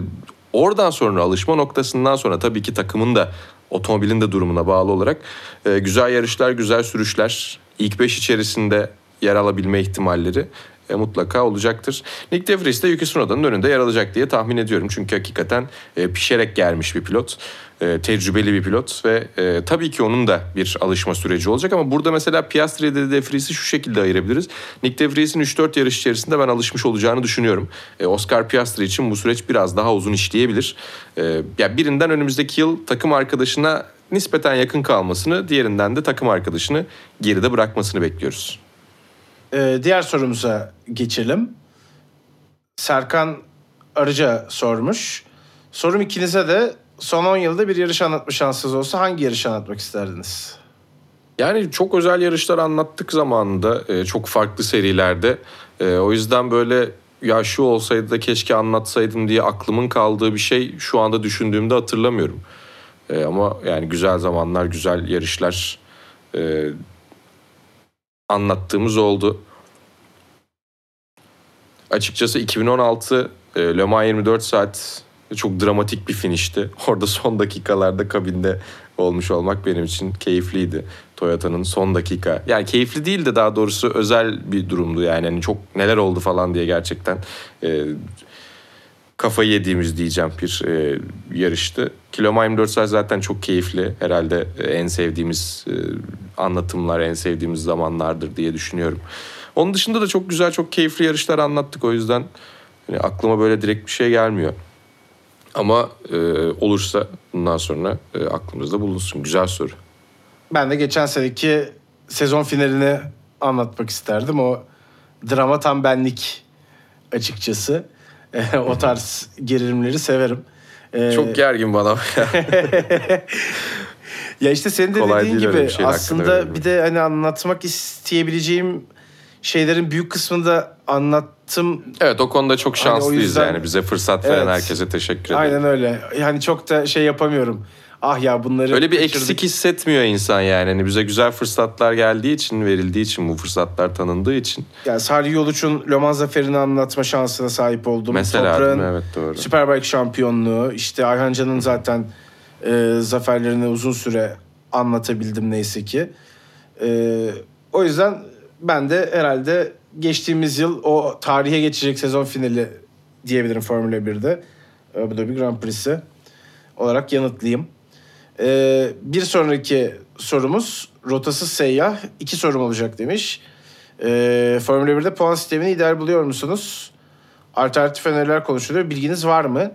oradan sonra alışma noktasından sonra tabii ki takımın da otomobilin de durumuna bağlı olarak e, güzel yarışlar, güzel sürüşler ilk 5 içerisinde yer alabilme ihtimalleri e, mutlaka olacaktır. Nick De Vries de Yuki Tsunoda'nın önünde yer alacak diye tahmin ediyorum. Çünkü hakikaten e, pişerek gelmiş bir pilot. E, tecrübeli bir pilot ve e, tabii ki onun da bir alışma süreci olacak ama burada mesela Piastri De Vries'i şu şekilde ayırabiliriz. Nick De Vries'in 3-4 yarış içerisinde ben alışmış olacağını düşünüyorum. E, Oscar Piastri için bu süreç biraz daha uzun işleyebilir. E, ya birinden önümüzdeki yıl takım arkadaşına nispeten yakın kalmasını, diğerinden de takım arkadaşını geride bırakmasını bekliyoruz. Ee, diğer sorumuza geçelim. Serkan Arıca sormuş. Sorum ikinize de son 10 yılda bir yarış anlatma şansınız olsa hangi yarışı anlatmak isterdiniz? Yani çok özel yarışlar anlattık zamanında. e, çok farklı serilerde. E, o yüzden böyle ya şu olsaydı da keşke anlatsaydım diye aklımın kaldığı bir şey şu anda düşündüğümde hatırlamıyorum. E, ama yani güzel zamanlar, güzel yarışlar anlattığımız oldu. Açıkçası 2016 e, Le Mans 24 saat çok dramatik bir finişti. Orada son dakikalarda kabinde olmuş olmak benim için keyifliydi. Toyota'nın son dakika. Yani keyifli değil de daha doğrusu özel bir durumdu yani. Hani çok neler oldu falan diye gerçekten e, kafayı yediğimiz diyeceğim bir e, yarıştı. Kiloma 24 saat zaten çok keyifli. Herhalde e, en sevdiğimiz e, anlatımlar, en sevdiğimiz zamanlardır diye düşünüyorum. Onun dışında da çok güzel, çok keyifli yarışlar anlattık. O yüzden hani aklıma böyle direkt bir şey gelmiyor. Ama e, olursa bundan sonra e, aklımızda bulunsun. Güzel soru. Ben de geçen seneki sezon finalini anlatmak isterdim. O drama tam benlik açıkçası. E, o tarz gerilimleri severim. E, Çok gergin bana. Ya işte senin de Kolay dediğin gibi aslında bir de hani anlatmak isteyebileceğim şeylerin büyük kısmını da anlattım. evet o konuda çok Hani şanslıyız yüzden- yani. Bize fırsat veren Evet. herkese teşekkür ederim. Aynen öyle. Yani çok da şey yapamıyorum. Ah ya bunları Öyle bir kaçırdık. eksik hissetmiyor insan yani. Hani bize güzel fırsatlar geldiği için, verildiği için, bu fırsatlar tanındığı için. Yani Salih Yoluç'un Le Mans zaferini anlatma şansına sahip oldum. Mesela Toprağın evet doğru. Superbike şampiyonluğu. işte Ayhan Can'ın zaten e, zaferlerini uzun süre anlatabildim neyse ki. E, o yüzden ben de herhalde geçtiğimiz yıl o tarihe geçecek sezon finali diyebilirim Formula 1'de. Abu Dhabi Grand Prix'si olarak yanıtlayayım. E, bir sonraki sorumuz rotasız seyyah. iki sorum olacak demiş. E, Formula 1'de puan sistemini ideal buluyor musunuz? Alternatif öneriler konuşuluyor. Bilginiz var mı?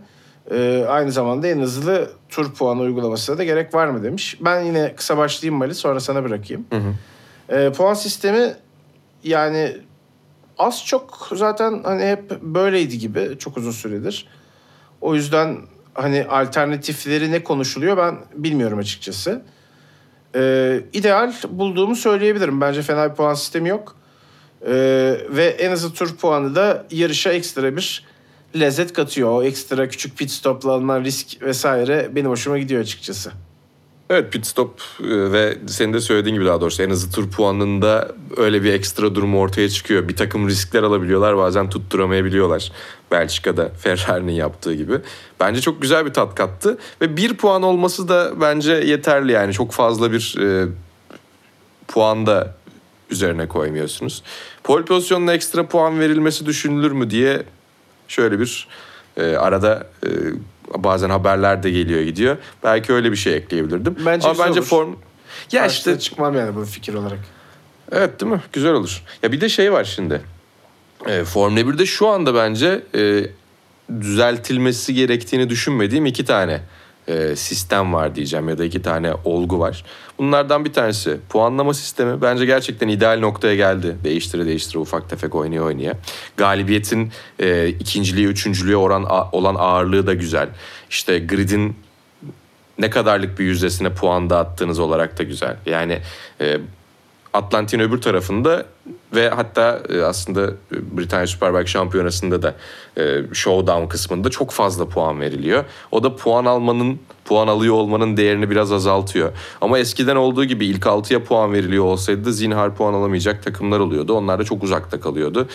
Ee, aynı zamanda en hızlı tur puanı uygulamasına da gerek var mı demiş. Ben yine kısa başlayayım Mali sonra sana bırakayım. Hı hı. Ee, puan sistemi yani az çok zaten hani hep böyleydi gibi çok uzun süredir. O yüzden hani alternatifleri ne konuşuluyor ben bilmiyorum açıkçası. Ee, ideal bulduğumu söyleyebilirim. Bence fena bir puan sistemi yok. Ee, ve en hızlı tur puanı da yarışa ekstra bir lezzet katıyor. O ekstra küçük pit stopla alınan risk vesaire benim hoşuma gidiyor açıkçası. Evet pit stop e, ve senin de söylediğin gibi daha doğrusu en hızlı tur puanında öyle bir ekstra durum ortaya çıkıyor. Bir takım riskler alabiliyorlar bazen tutturamayabiliyorlar. Belçika'da Ferrari'nin yaptığı gibi. Bence çok güzel bir tat kattı. Ve bir puan olması da bence yeterli yani. Çok fazla bir e, puan da üzerine koymuyorsunuz. Pole pozisyonuna ekstra puan verilmesi düşünülür mü diye şöyle bir e, arada e, bazen haberler de geliyor gidiyor. Belki öyle bir şey ekleyebilirdim. Bence Ama bence olur. form ya Karşısına işte çıkmam yani bu fikir olarak. Evet değil mi? Güzel olur. Ya bir de şey var şimdi. E, Formula 1'de şu anda bence e, düzeltilmesi gerektiğini düşünmediğim iki tane e, sistem var diyeceğim ya da iki tane olgu var. Bunlardan bir tanesi puanlama sistemi. Bence gerçekten ideal noktaya geldi. Değiştire değiştire ufak tefek oynaya oynaya. Galibiyetin e, ikinciliğe, üçüncülüğe oran, a- olan ağırlığı da güzel. İşte gridin ne kadarlık bir yüzdesine puan dağıttığınız olarak da güzel. Yani e, Atlantik'in öbür tarafında ve hatta e, aslında Britanya Superbike Şampiyonası'nda da e, showdown kısmında çok fazla puan veriliyor. O da puan almanın, puan alıyor olmanın değerini biraz azaltıyor. Ama eskiden olduğu gibi ilk 6'ya puan veriliyor olsaydı zinhar puan alamayacak takımlar oluyordu. Onlar da çok uzakta kalıyordu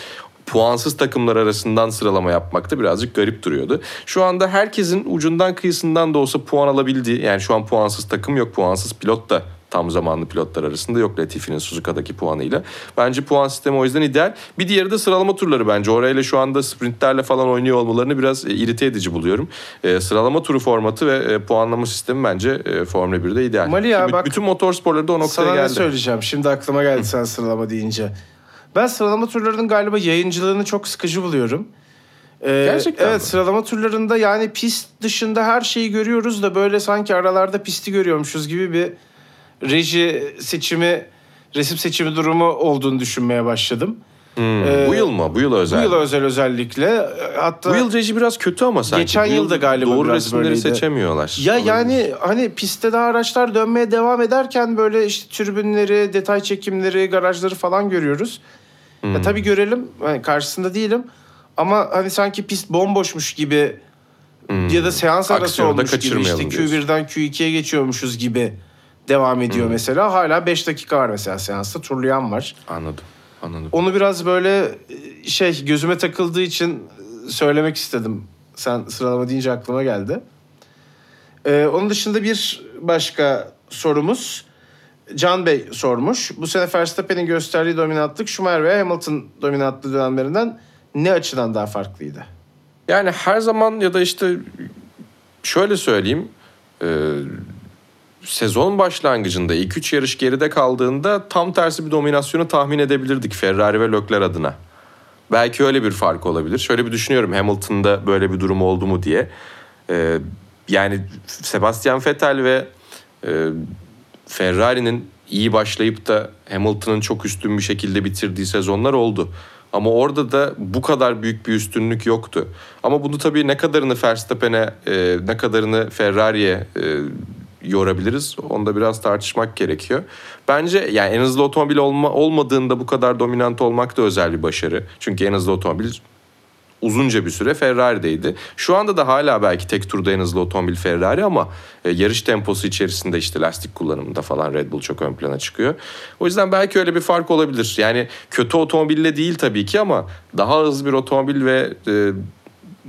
puansız takımlar arasından sıralama yapmak da birazcık garip duruyordu. Şu anda herkesin ucundan kıyısından da olsa puan alabildiği yani şu an puansız takım yok puansız pilot da tam zamanlı pilotlar arasında. Yok Latifi'nin Suzuka'daki puanıyla. Bence puan sistemi o yüzden ideal. Bir diğeri de sıralama turları bence. Orayla şu anda sprintlerle falan oynuyor olmalarını biraz e, irite edici buluyorum. E, sıralama turu formatı ve e, puanlama sistemi bence e, Formula 1'de ideal. Mali ya, Ki bak- bütün motorsporları da o noktaya Sana ne geldi. söyleyeceğim? Şimdi aklıma geldi sen sıralama deyince. Ben sıralama turlarının galiba yayıncılığını çok sıkıcı buluyorum. Ee, Gerçekten Evet mi? sıralama turlarında yani pist dışında her şeyi görüyoruz da böyle sanki aralarda pisti görüyormuşuz gibi bir reji seçimi, resim seçimi durumu olduğunu düşünmeye başladım. Hmm, Ee, bu yıl mı? Bu yıl özel. Bu yıl özel özellikle hatta Bu yıl reji biraz kötü ama sanki. Geçen yıl da galiba Doğru biraz resimleri böyleydi. seçemiyorlar. Ya Olabilir. yani hani pistte daha araçlar dönmeye devam ederken böyle işte türbünleri, detay çekimleri, garajları falan görüyoruz. Hmm. Ya tabii görelim. Hani karşısında değilim. Ama hani sanki pist bomboşmuş gibi ya da seans arası Hmm. Aksiyonu olmuş gibi işte kaçırmayalım diyorsun. Q1'den Q2'ye geçiyormuşuz gibi devam ediyor Hmm. mesela. Hala 5 dakika var mesela seansta. Turlayan var. Anladım. Anladım. Onu biraz böyle e, şey gözüme takıldığı için e, söylemek istedim. Sen sıralama deyince aklıma geldi. Ee, onun dışında bir başka sorumuz. Can Bey sormuş. Bu sene Verstappen'in gösterdiği dominantlık Schumacher ve Hamilton dominantlı dönemlerinden ne açıdan daha farklıydı? Yani her zaman ya da işte şöyle söyleyeyim. e, sezon başlangıcında ilk üç yarış geride kaldığında tam tersi bir dominasyonu tahmin edebilirdik Ferrari ve Leclerc adına. Belki öyle bir fark olabilir. Şöyle bir düşünüyorum Hamilton'da böyle bir durum oldu mu diye. E, yani Sebastian Vettel ve e, Ferrari'nin iyi başlayıp da Hamilton'ın çok üstün bir şekilde bitirdiği sezonlar oldu. Ama orada da bu kadar büyük bir üstünlük yoktu. Ama bunu tabii ne kadarını Verstappen'e, e, ne kadarını Ferrari'ye e, yorabiliriz. Onda biraz tartışmak gerekiyor. Bence yani en hızlı otomobil olma, olmadığında bu kadar dominant olmak da özel bir başarı. Çünkü en hızlı otomobil uzunca bir süre Ferrari'deydi. Şu anda da hala belki tek turda en hızlı otomobil Ferrari ama e, yarış temposu içerisinde işte lastik kullanımında falan Red Bull çok ön plana çıkıyor. O yüzden belki öyle bir fark olabilir. Yani kötü otomobille değil tabii ki ama daha hızlı bir otomobil ve e,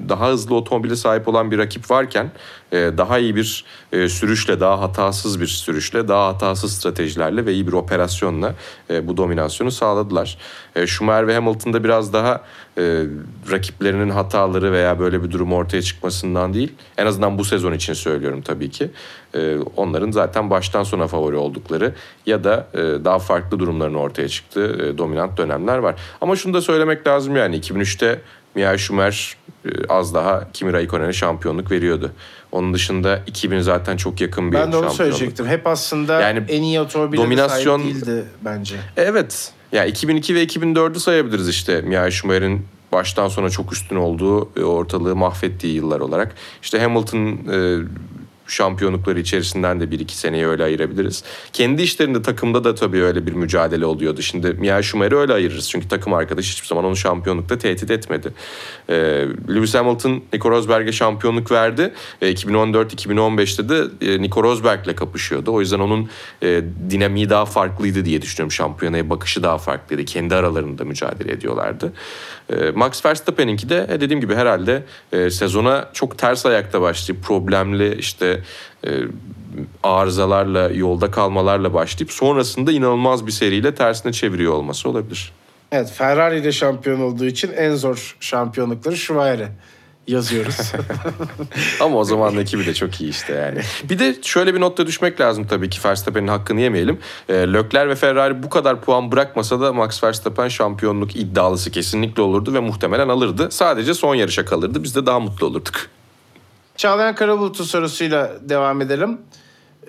daha hızlı otomobile sahip olan bir rakip varken e, daha iyi bir e, sürüşle, daha hatasız bir sürüşle, daha hatasız stratejilerle ve iyi bir operasyonla e, bu dominasyonu sağladılar. Schumacher ve Hamilton'da biraz daha rakiplerinin hataları veya böyle bir durum ortaya çıkmasından değil, en azından bu sezon için söylüyorum tabii ki. Onların zaten baştan sona favori oldukları ya da daha farklı durumların ortaya çıktığı dominant dönemler var. Ama şunu da söylemek lazım yani 2003'te Michael Schumacher e, az daha Kimi Raikkonen'e şampiyonluk veriyordu. Onun dışında 2000 zaten çok yakın bir Ben de onu şampiyonluk. söyleyecektim. Hep aslında Yani en iyi otomobile dominasyon- de sahip değildi bence. Evet. Ya 2002 ve 2004'ü sayabiliriz işte Michael Schumacher'in baştan sona çok üstün olduğu, e, ortalığı mahvettiği yıllar olarak. İşte Hamilton e, şampiyonlukları içerisinden de bir iki seneyi öyle ayırabiliriz. Kendi işlerinde takımda da tabii öyle bir mücadele oluyordu. Şimdi Michael Schumacher'i öyle ayırırız. Çünkü takım arkadaşı hiçbir zaman onu şampiyonlukta tehdit etmedi. Ee, Lewis Hamilton Nico Rosberg'e şampiyonluk verdi. Ee, 2014-2015'te de e, Nico Rosberg'le kapışıyordu. O yüzden onun e, dinamiği daha farklıydı diye düşünüyorum. Şampiyonaya bakışı daha farklıydı. Kendi aralarında mücadele ediyorlardı. E, Max Verstappen'inki de e, dediğim gibi herhalde e, sezona çok ters ayakta başlayıp problemli işte e, arızalarla yolda kalmalarla başlayıp sonrasında inanılmaz bir seriyle tersine çeviriyor olması olabilir. Evet Ferrari ile şampiyon olduğu için en zor şampiyonlukları Schumacher'e yazıyoruz. Ama o zaman ekibi de çok iyi işte yani. Bir de şöyle bir notta düşmek lazım tabii ki Verstappen'in hakkını yemeyelim. E, Leclerc ve Ferrari bu kadar puan bırakmasa da Max Verstappen şampiyonluk iddialısı kesinlikle olurdu ve muhtemelen alırdı. Sadece son yarışa kalırdı. Biz de daha mutlu olurduk. Çağlayan Karabulut'un sorusuyla devam edelim.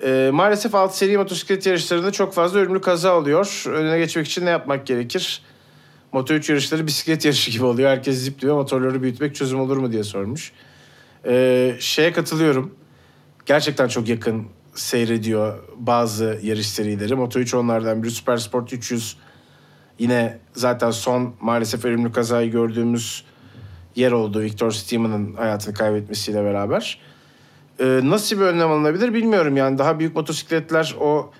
Ee, maalesef alt seri motosiklet yarışlarında çok fazla ölümlü kaza oluyor. Önüne geçmek için ne yapmak gerekir? Moto 3 yarışları bisiklet yarışı gibi oluyor. Herkes zipliyor. Motorları büyütmek çözüm olur mu diye sormuş. Ee, şeye katılıyorum. Gerçekten çok yakın seyrediyor bazı yarış serileri. Moto 3 onlardan biri. Super Sport 300 yine zaten son maalesef ölümlü kazayı gördüğümüz yer oldu Victor Steeman'ın hayatını kaybetmesiyle beraber. Ee, nasıl bir önlem alınabilir bilmiyorum. Yani daha büyük motosikletler o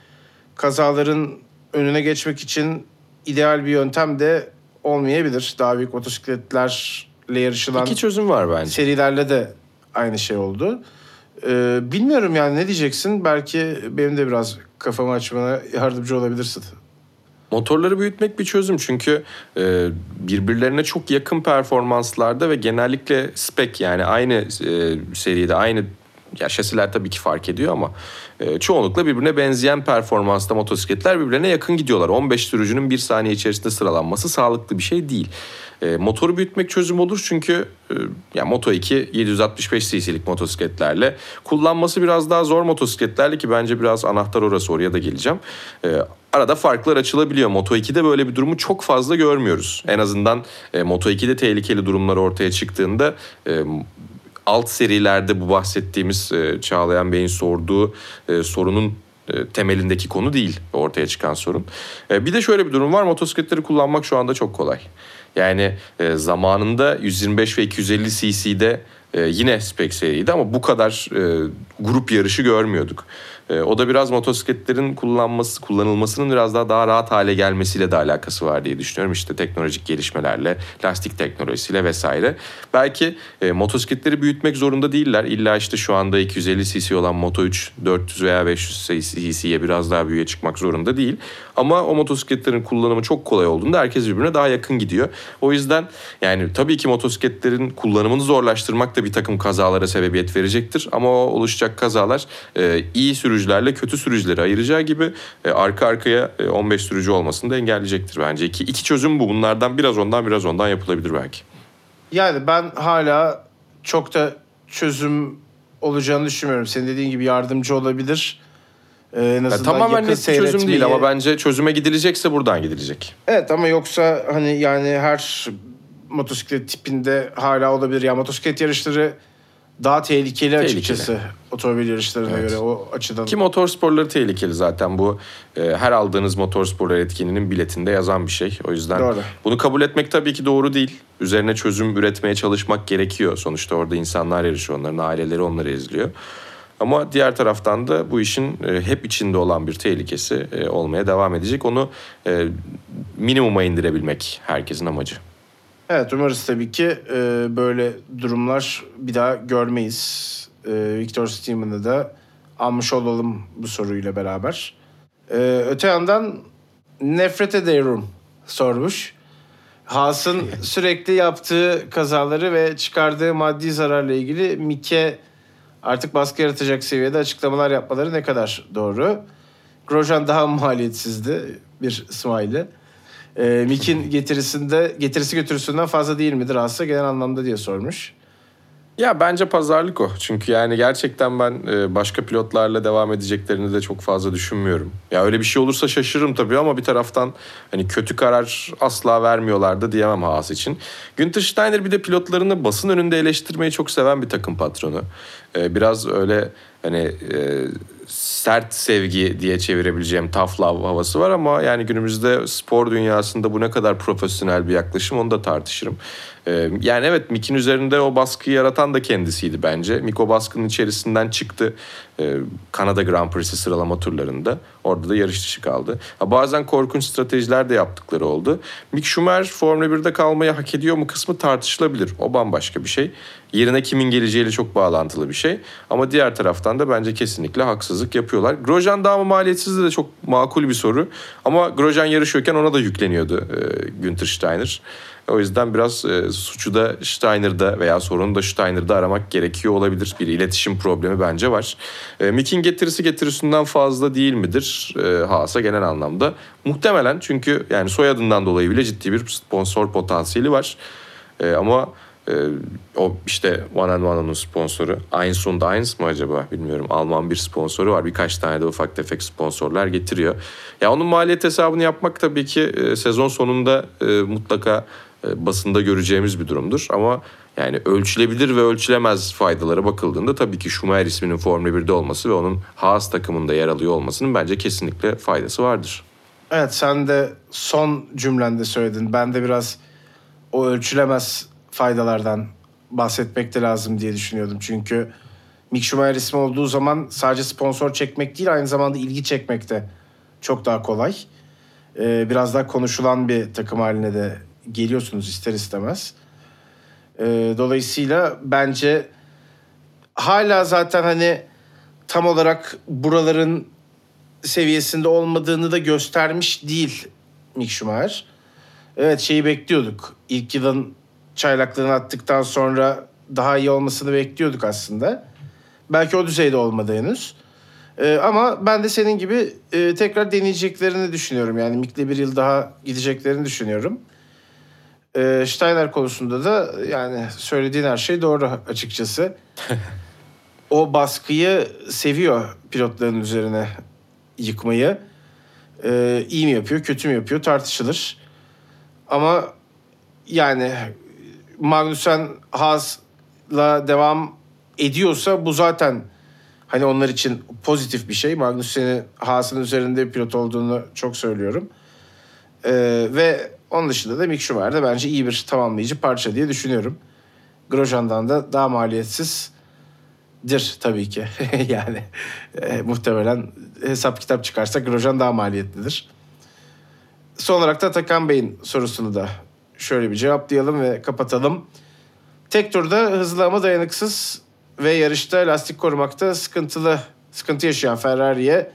kazaların önüne geçmek için ideal bir yöntem de olmayabilir. Daha büyük motosikletlerle yarışılan İki çözüm var bence. serilerle de aynı şey oldu. Ee, bilmiyorum yani ne diyeceksin? Belki benim de biraz kafamı açmana yardımcı olabilirsin. Motorları büyütmek bir çözüm çünkü e, birbirlerine çok yakın performanslarda ve genellikle spek yani aynı e, seride aynı ya şasiler tabii ki fark ediyor ama e, çoğunlukla birbirine benzeyen performansta motosikletler birbirine yakın gidiyorlar. 15 sürücünün bir saniye içerisinde sıralanması sağlıklı bir şey değil. E, motoru büyütmek çözüm olur çünkü e, ya Moto 2 765 cc'lik motosikletlerle kullanması biraz daha zor motosikletlerle ki bence biraz anahtar orası oraya da geleceğim. E, arada farklar açılabiliyor. Moto 2'de böyle bir durumu çok fazla görmüyoruz. En azından e, Moto 2'de tehlikeli durumlar ortaya çıktığında e, alt serilerde bu bahsettiğimiz e, Çağlayan Bey'in sorduğu e, sorunun e, temelindeki konu değil ortaya çıkan sorun. E, bir de şöyle bir durum var. Motosikletleri kullanmak şu anda çok kolay. Yani e, zamanında 125 ve 250 cc'de yine spek seriydi ama bu kadar grup yarışı görmüyorduk. E, o da biraz motosikletlerin kullanması, kullanılmasının biraz daha daha rahat hale gelmesiyle de alakası var diye düşünüyorum. İşte teknolojik gelişmelerle, lastik teknolojisiyle vesaire. Belki e, motosikletleri büyütmek zorunda değiller. İlla işte şu anda 250 cc olan Moto 3 400 veya 500 cc'ye biraz daha büyüğe çıkmak zorunda değil. Ama o motosikletlerin kullanımı çok kolay olduğunda herkes birbirine daha yakın gidiyor. O yüzden yani tabii ki motosikletlerin kullanımını zorlaştırmak da bir takım kazalara sebebiyet verecektir. Ama o oluşacak kazalar e, iyi sürücülerle kötü sürücüleri ayıracağı gibi e, arka arkaya e, 15 sürücü olmasını da engelleyecektir bence. İki, iki çözüm bu. Bunlardan biraz ondan biraz ondan yapılabilir belki. Yani ben hala çok da çözüm olacağını düşünmüyorum. Senin dediğin gibi yardımcı olabilir. Ee, en Ya, azından tamamen yakın net bir çözüm değil seyretmeyi- ama bence çözüme gidilecekse buradan gidilecek. Evet ama yoksa hani yani her motosiklet tipinde hala olabilir. Ya motosiklet yarışları daha tehlikeli, Tehlikeli. açıkçası otomobil yarışlarına Evet. göre o açıdan. Ki motorsporları tehlikeli zaten bu e, her aldığınız motorsporlar etkinliğinin biletinde yazan bir şey. O yüzden Doğru. bunu kabul etmek tabii ki doğru değil. Üzerine çözüm üretmeye çalışmak gerekiyor. Sonuçta orada insanlar yarışıyor, onların aileleri onları izliyor. Ama diğer taraftan da bu işin e, hep içinde olan bir tehlikesi e, olmaya devam edecek. Onu e, minimuma indirebilmek herkesin amacı. Evet umarız tabii ki e, böyle durumlar bir daha görmeyiz. E, Victor Steeman'ı da almış olalım bu soruyla beraber. E, öte yandan nefret ederim sormuş. Haas'ın sürekli yaptığı kazaları ve çıkardığı maddi zararla ilgili Mike artık baskı yaratacak seviyede açıklamalar yapmaları ne kadar doğru? Grosjean daha maliyetsizdi bir smiley. E, Mick'in getirisinde getirisi götürüsünden fazla değil midir aslında genel anlamda diye sormuş. Ya bence pazarlık o. Çünkü yani gerçekten ben e, başka pilotlarla devam edeceklerini de çok fazla düşünmüyorum. Ya öyle bir şey olursa şaşırırım tabii ama bir taraftan hani kötü karar asla vermiyorlar da diyemem Haas için. Günther Steiner bir de pilotlarını basın önünde eleştirmeyi çok seven bir takım patronu. E, biraz öyle hani e, sert sevgi diye çevirebileceğim tough love havası var ama yani günümüzde spor dünyasında bu ne kadar profesyonel bir yaklaşım onu da tartışırım. Ee, yani evet Mick'in üzerinde o baskıyı yaratan da kendisiydi bence. Mick o baskının içerisinden çıktı ee, Kanada Grand Prix'si sıralama turlarında. Orada da yarış dışı kaldı. Ha, bazen korkunç stratejiler de yaptıkları oldu. Mick Schumer Formula 1'de kalmayı hak ediyor mu kısmı tartışılabilir. O bambaşka bir şey. Yerine kimin geleceğiyle çok bağlantılı bir şey. Ama diğer taraftan da bence kesinlikle haksızlık yapıyorlar. Grosjean daha mı maliyetsiz de çok makul bir soru. Ama Grosjean yarışıyorken ona da yükleniyordu e, Günther Steiner. O yüzden biraz e, suçu da Steiner'da veya sorunu da Steiner'da aramak gerekiyor olabilir. Bir iletişim problemi bence var. E, Mick'in getirisi getirisinden fazla değil midir e, Haas'a genel anlamda? Muhtemelen çünkü yani soyadından dolayı bile ciddi bir sponsor potansiyeli var. E, ama e, o işte One and One'un sponsoru Eins und Eins mı acaba bilmiyorum. Alman bir sponsoru var. Birkaç tane de ufak tefek sponsorlar getiriyor. Ya onun maliyet hesabını yapmak tabii ki e, sezon sonunda e, mutlaka e, basında göreceğimiz bir durumdur. Ama yani ölçülebilir ve ölçülemez faydalara bakıldığında tabii ki Schumacher isminin Formula 1'de olması ve onun Haas takımında yer alıyor olmasının bence kesinlikle faydası vardır. Evet sen de son cümlende söyledin. Ben de biraz o ölçülemez faydalardan bahsetmek de lazım diye düşünüyordum. Çünkü Mick Schumacher ismi olduğu zaman sadece sponsor çekmek değil aynı zamanda ilgi çekmek de çok daha kolay. Ee, biraz daha konuşulan bir takım haline de geliyorsunuz ister istemez. Ee, dolayısıyla bence hala zaten hani tam olarak buraların seviyesinde olmadığını da göstermiş değil Mick Schumacher. Evet şeyi bekliyorduk. İlk yılın çaylaklığını attıktan sonra daha iyi olmasını bekliyorduk aslında. Belki o düzeyde olmadı henüz. Ee, ama ben de senin gibi e, tekrar deneyeceklerini düşünüyorum. Yani Mick'le bir yıl daha gideceklerini düşünüyorum. Ee, Steiner konusunda da yani söylediğin her şey doğru açıkçası. o baskıyı seviyor pilotların üzerine yıkmayı. Ee, iyi mi yapıyor, kötü mü yapıyor tartışılır. Ama yani Magnussen Haas'la devam ediyorsa bu zaten hani onlar için pozitif bir şey. Magnussen'in Haas'ın üzerinde bir pilot olduğunu çok söylüyorum. Ee, ve onun dışında da Mick Schumacher bence iyi bir tamamlayıcı parça diye düşünüyorum. Grosjean'dan da daha maliyetsizdir tabii ki. yani e, muhtemelen hesap kitap çıkarsa Grosjean daha maliyetlidir. Son olarak da Atakan Bey'in sorusunu da şöyle bir cevaplayalım ve kapatalım. Tek turda hızlı ama dayanıksız ve yarışta lastik korumakta sıkıntılı sıkıntı yaşayan Ferrari'ye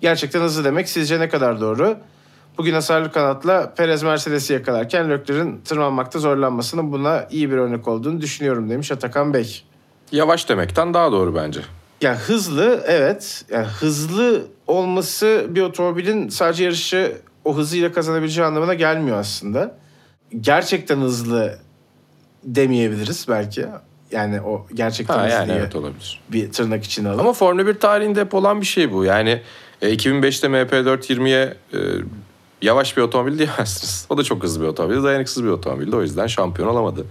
gerçekten hızlı demek sizce ne kadar doğru? Bugün hasarlı kanatla Perez Mercedes'i yakalarken Leclerc'in tırmanmakta zorlanmasının buna iyi bir örnek olduğunu düşünüyorum demiş Atakan Bey. Yavaş demekten daha doğru bence. Ya hızlı evet. Yani hızlı olması bir otomobilin sadece yarışı o hızıyla kazanabileceği anlamına gelmiyor aslında. Gerçekten hızlı demeyebiliriz belki. Yani o gerçekten Ha hızlı yani evet olabilir. bir tırnak içine alıp. Ama Formula 1 tarihinde hep olan bir şey bu. Yani e, 2005'te MP420'ye e, yavaş bir otomobil diyemezsiniz. O da çok hızlı bir otomobil, dayanıksız bir otomobildi. O yüzden şampiyon olamadı.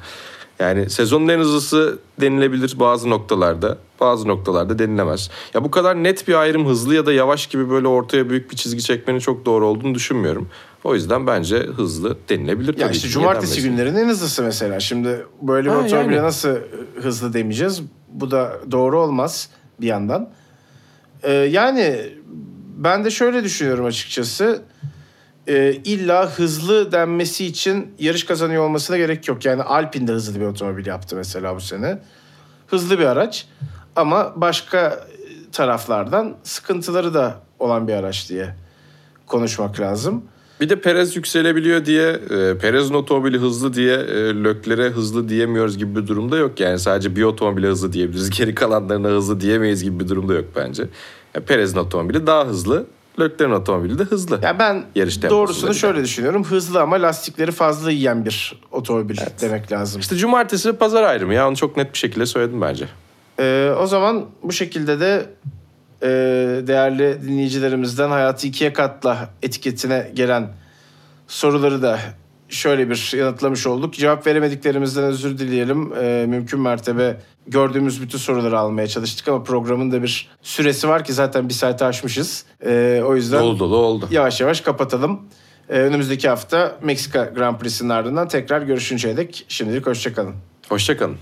Yani sezonun en hızlısı denilebilir bazı noktalarda. Bazı noktalarda denilemez. Ya bu kadar net bir ayrım hızlı ya da yavaş gibi böyle ortaya büyük bir çizgi çekmenin çok doğru olduğunu düşünmüyorum. O yüzden bence hızlı denilebilir tabii Ya işte ki. cumartesi günlerinin en hızlısı mesela. Şimdi böyle bir Ha, otomobile yani. nasıl hızlı demeyeceğiz? Bu da doğru olmaz bir yandan. Ee, yani ben de şöyle düşünüyorum açıkçası. Ee, illa hızlı denmesi için yarış kazanıyor olmasına gerek yok. Yani Alpine de hızlı bir otomobil yaptı mesela bu sene. Hızlı bir araç ama başka taraflardan sıkıntıları da olan bir araç diye konuşmak lazım. Bir de Perez yükselebiliyor diye, e, Perez'in otomobili hızlı diye e, Lökler'e hızlı diyemiyoruz gibi bir durumda yok. Yani sadece bir otomobile hızlı diyebiliriz. Geri kalanlarına hızlı diyemeyiz gibi bir durumda yok bence. Ya Perez'in otomobili daha hızlı, Lökler'in otomobili de hızlı. Ya ben Yarış doğrusunu şöyle düşünüyorum. Hızlı ama lastikleri fazla yiyen bir otomobil demek lazım. İşte cumartesi pazar ayrımı ya onu çok net bir şekilde söyledim bence. Ee, o zaman bu şekilde de e, değerli dinleyicilerimizden hayatı ikiye katla etiketine gelen soruları da şöyle bir yanıtlamış olduk. Cevap veremediklerimizden özür dileyelim. Ee, mümkün mertebe gördüğümüz bütün soruları almaya çalıştık ama programın da bir süresi var ki zaten bir saate aşmışız. Ee, o yüzden Dolu dolu oldu. yavaş yavaş kapatalım. Ee, önümüzdeki hafta Meksika Grand Prix'sinin ardından tekrar görüşünceye dek şimdilik hoşçakalın. Hoşçakalın.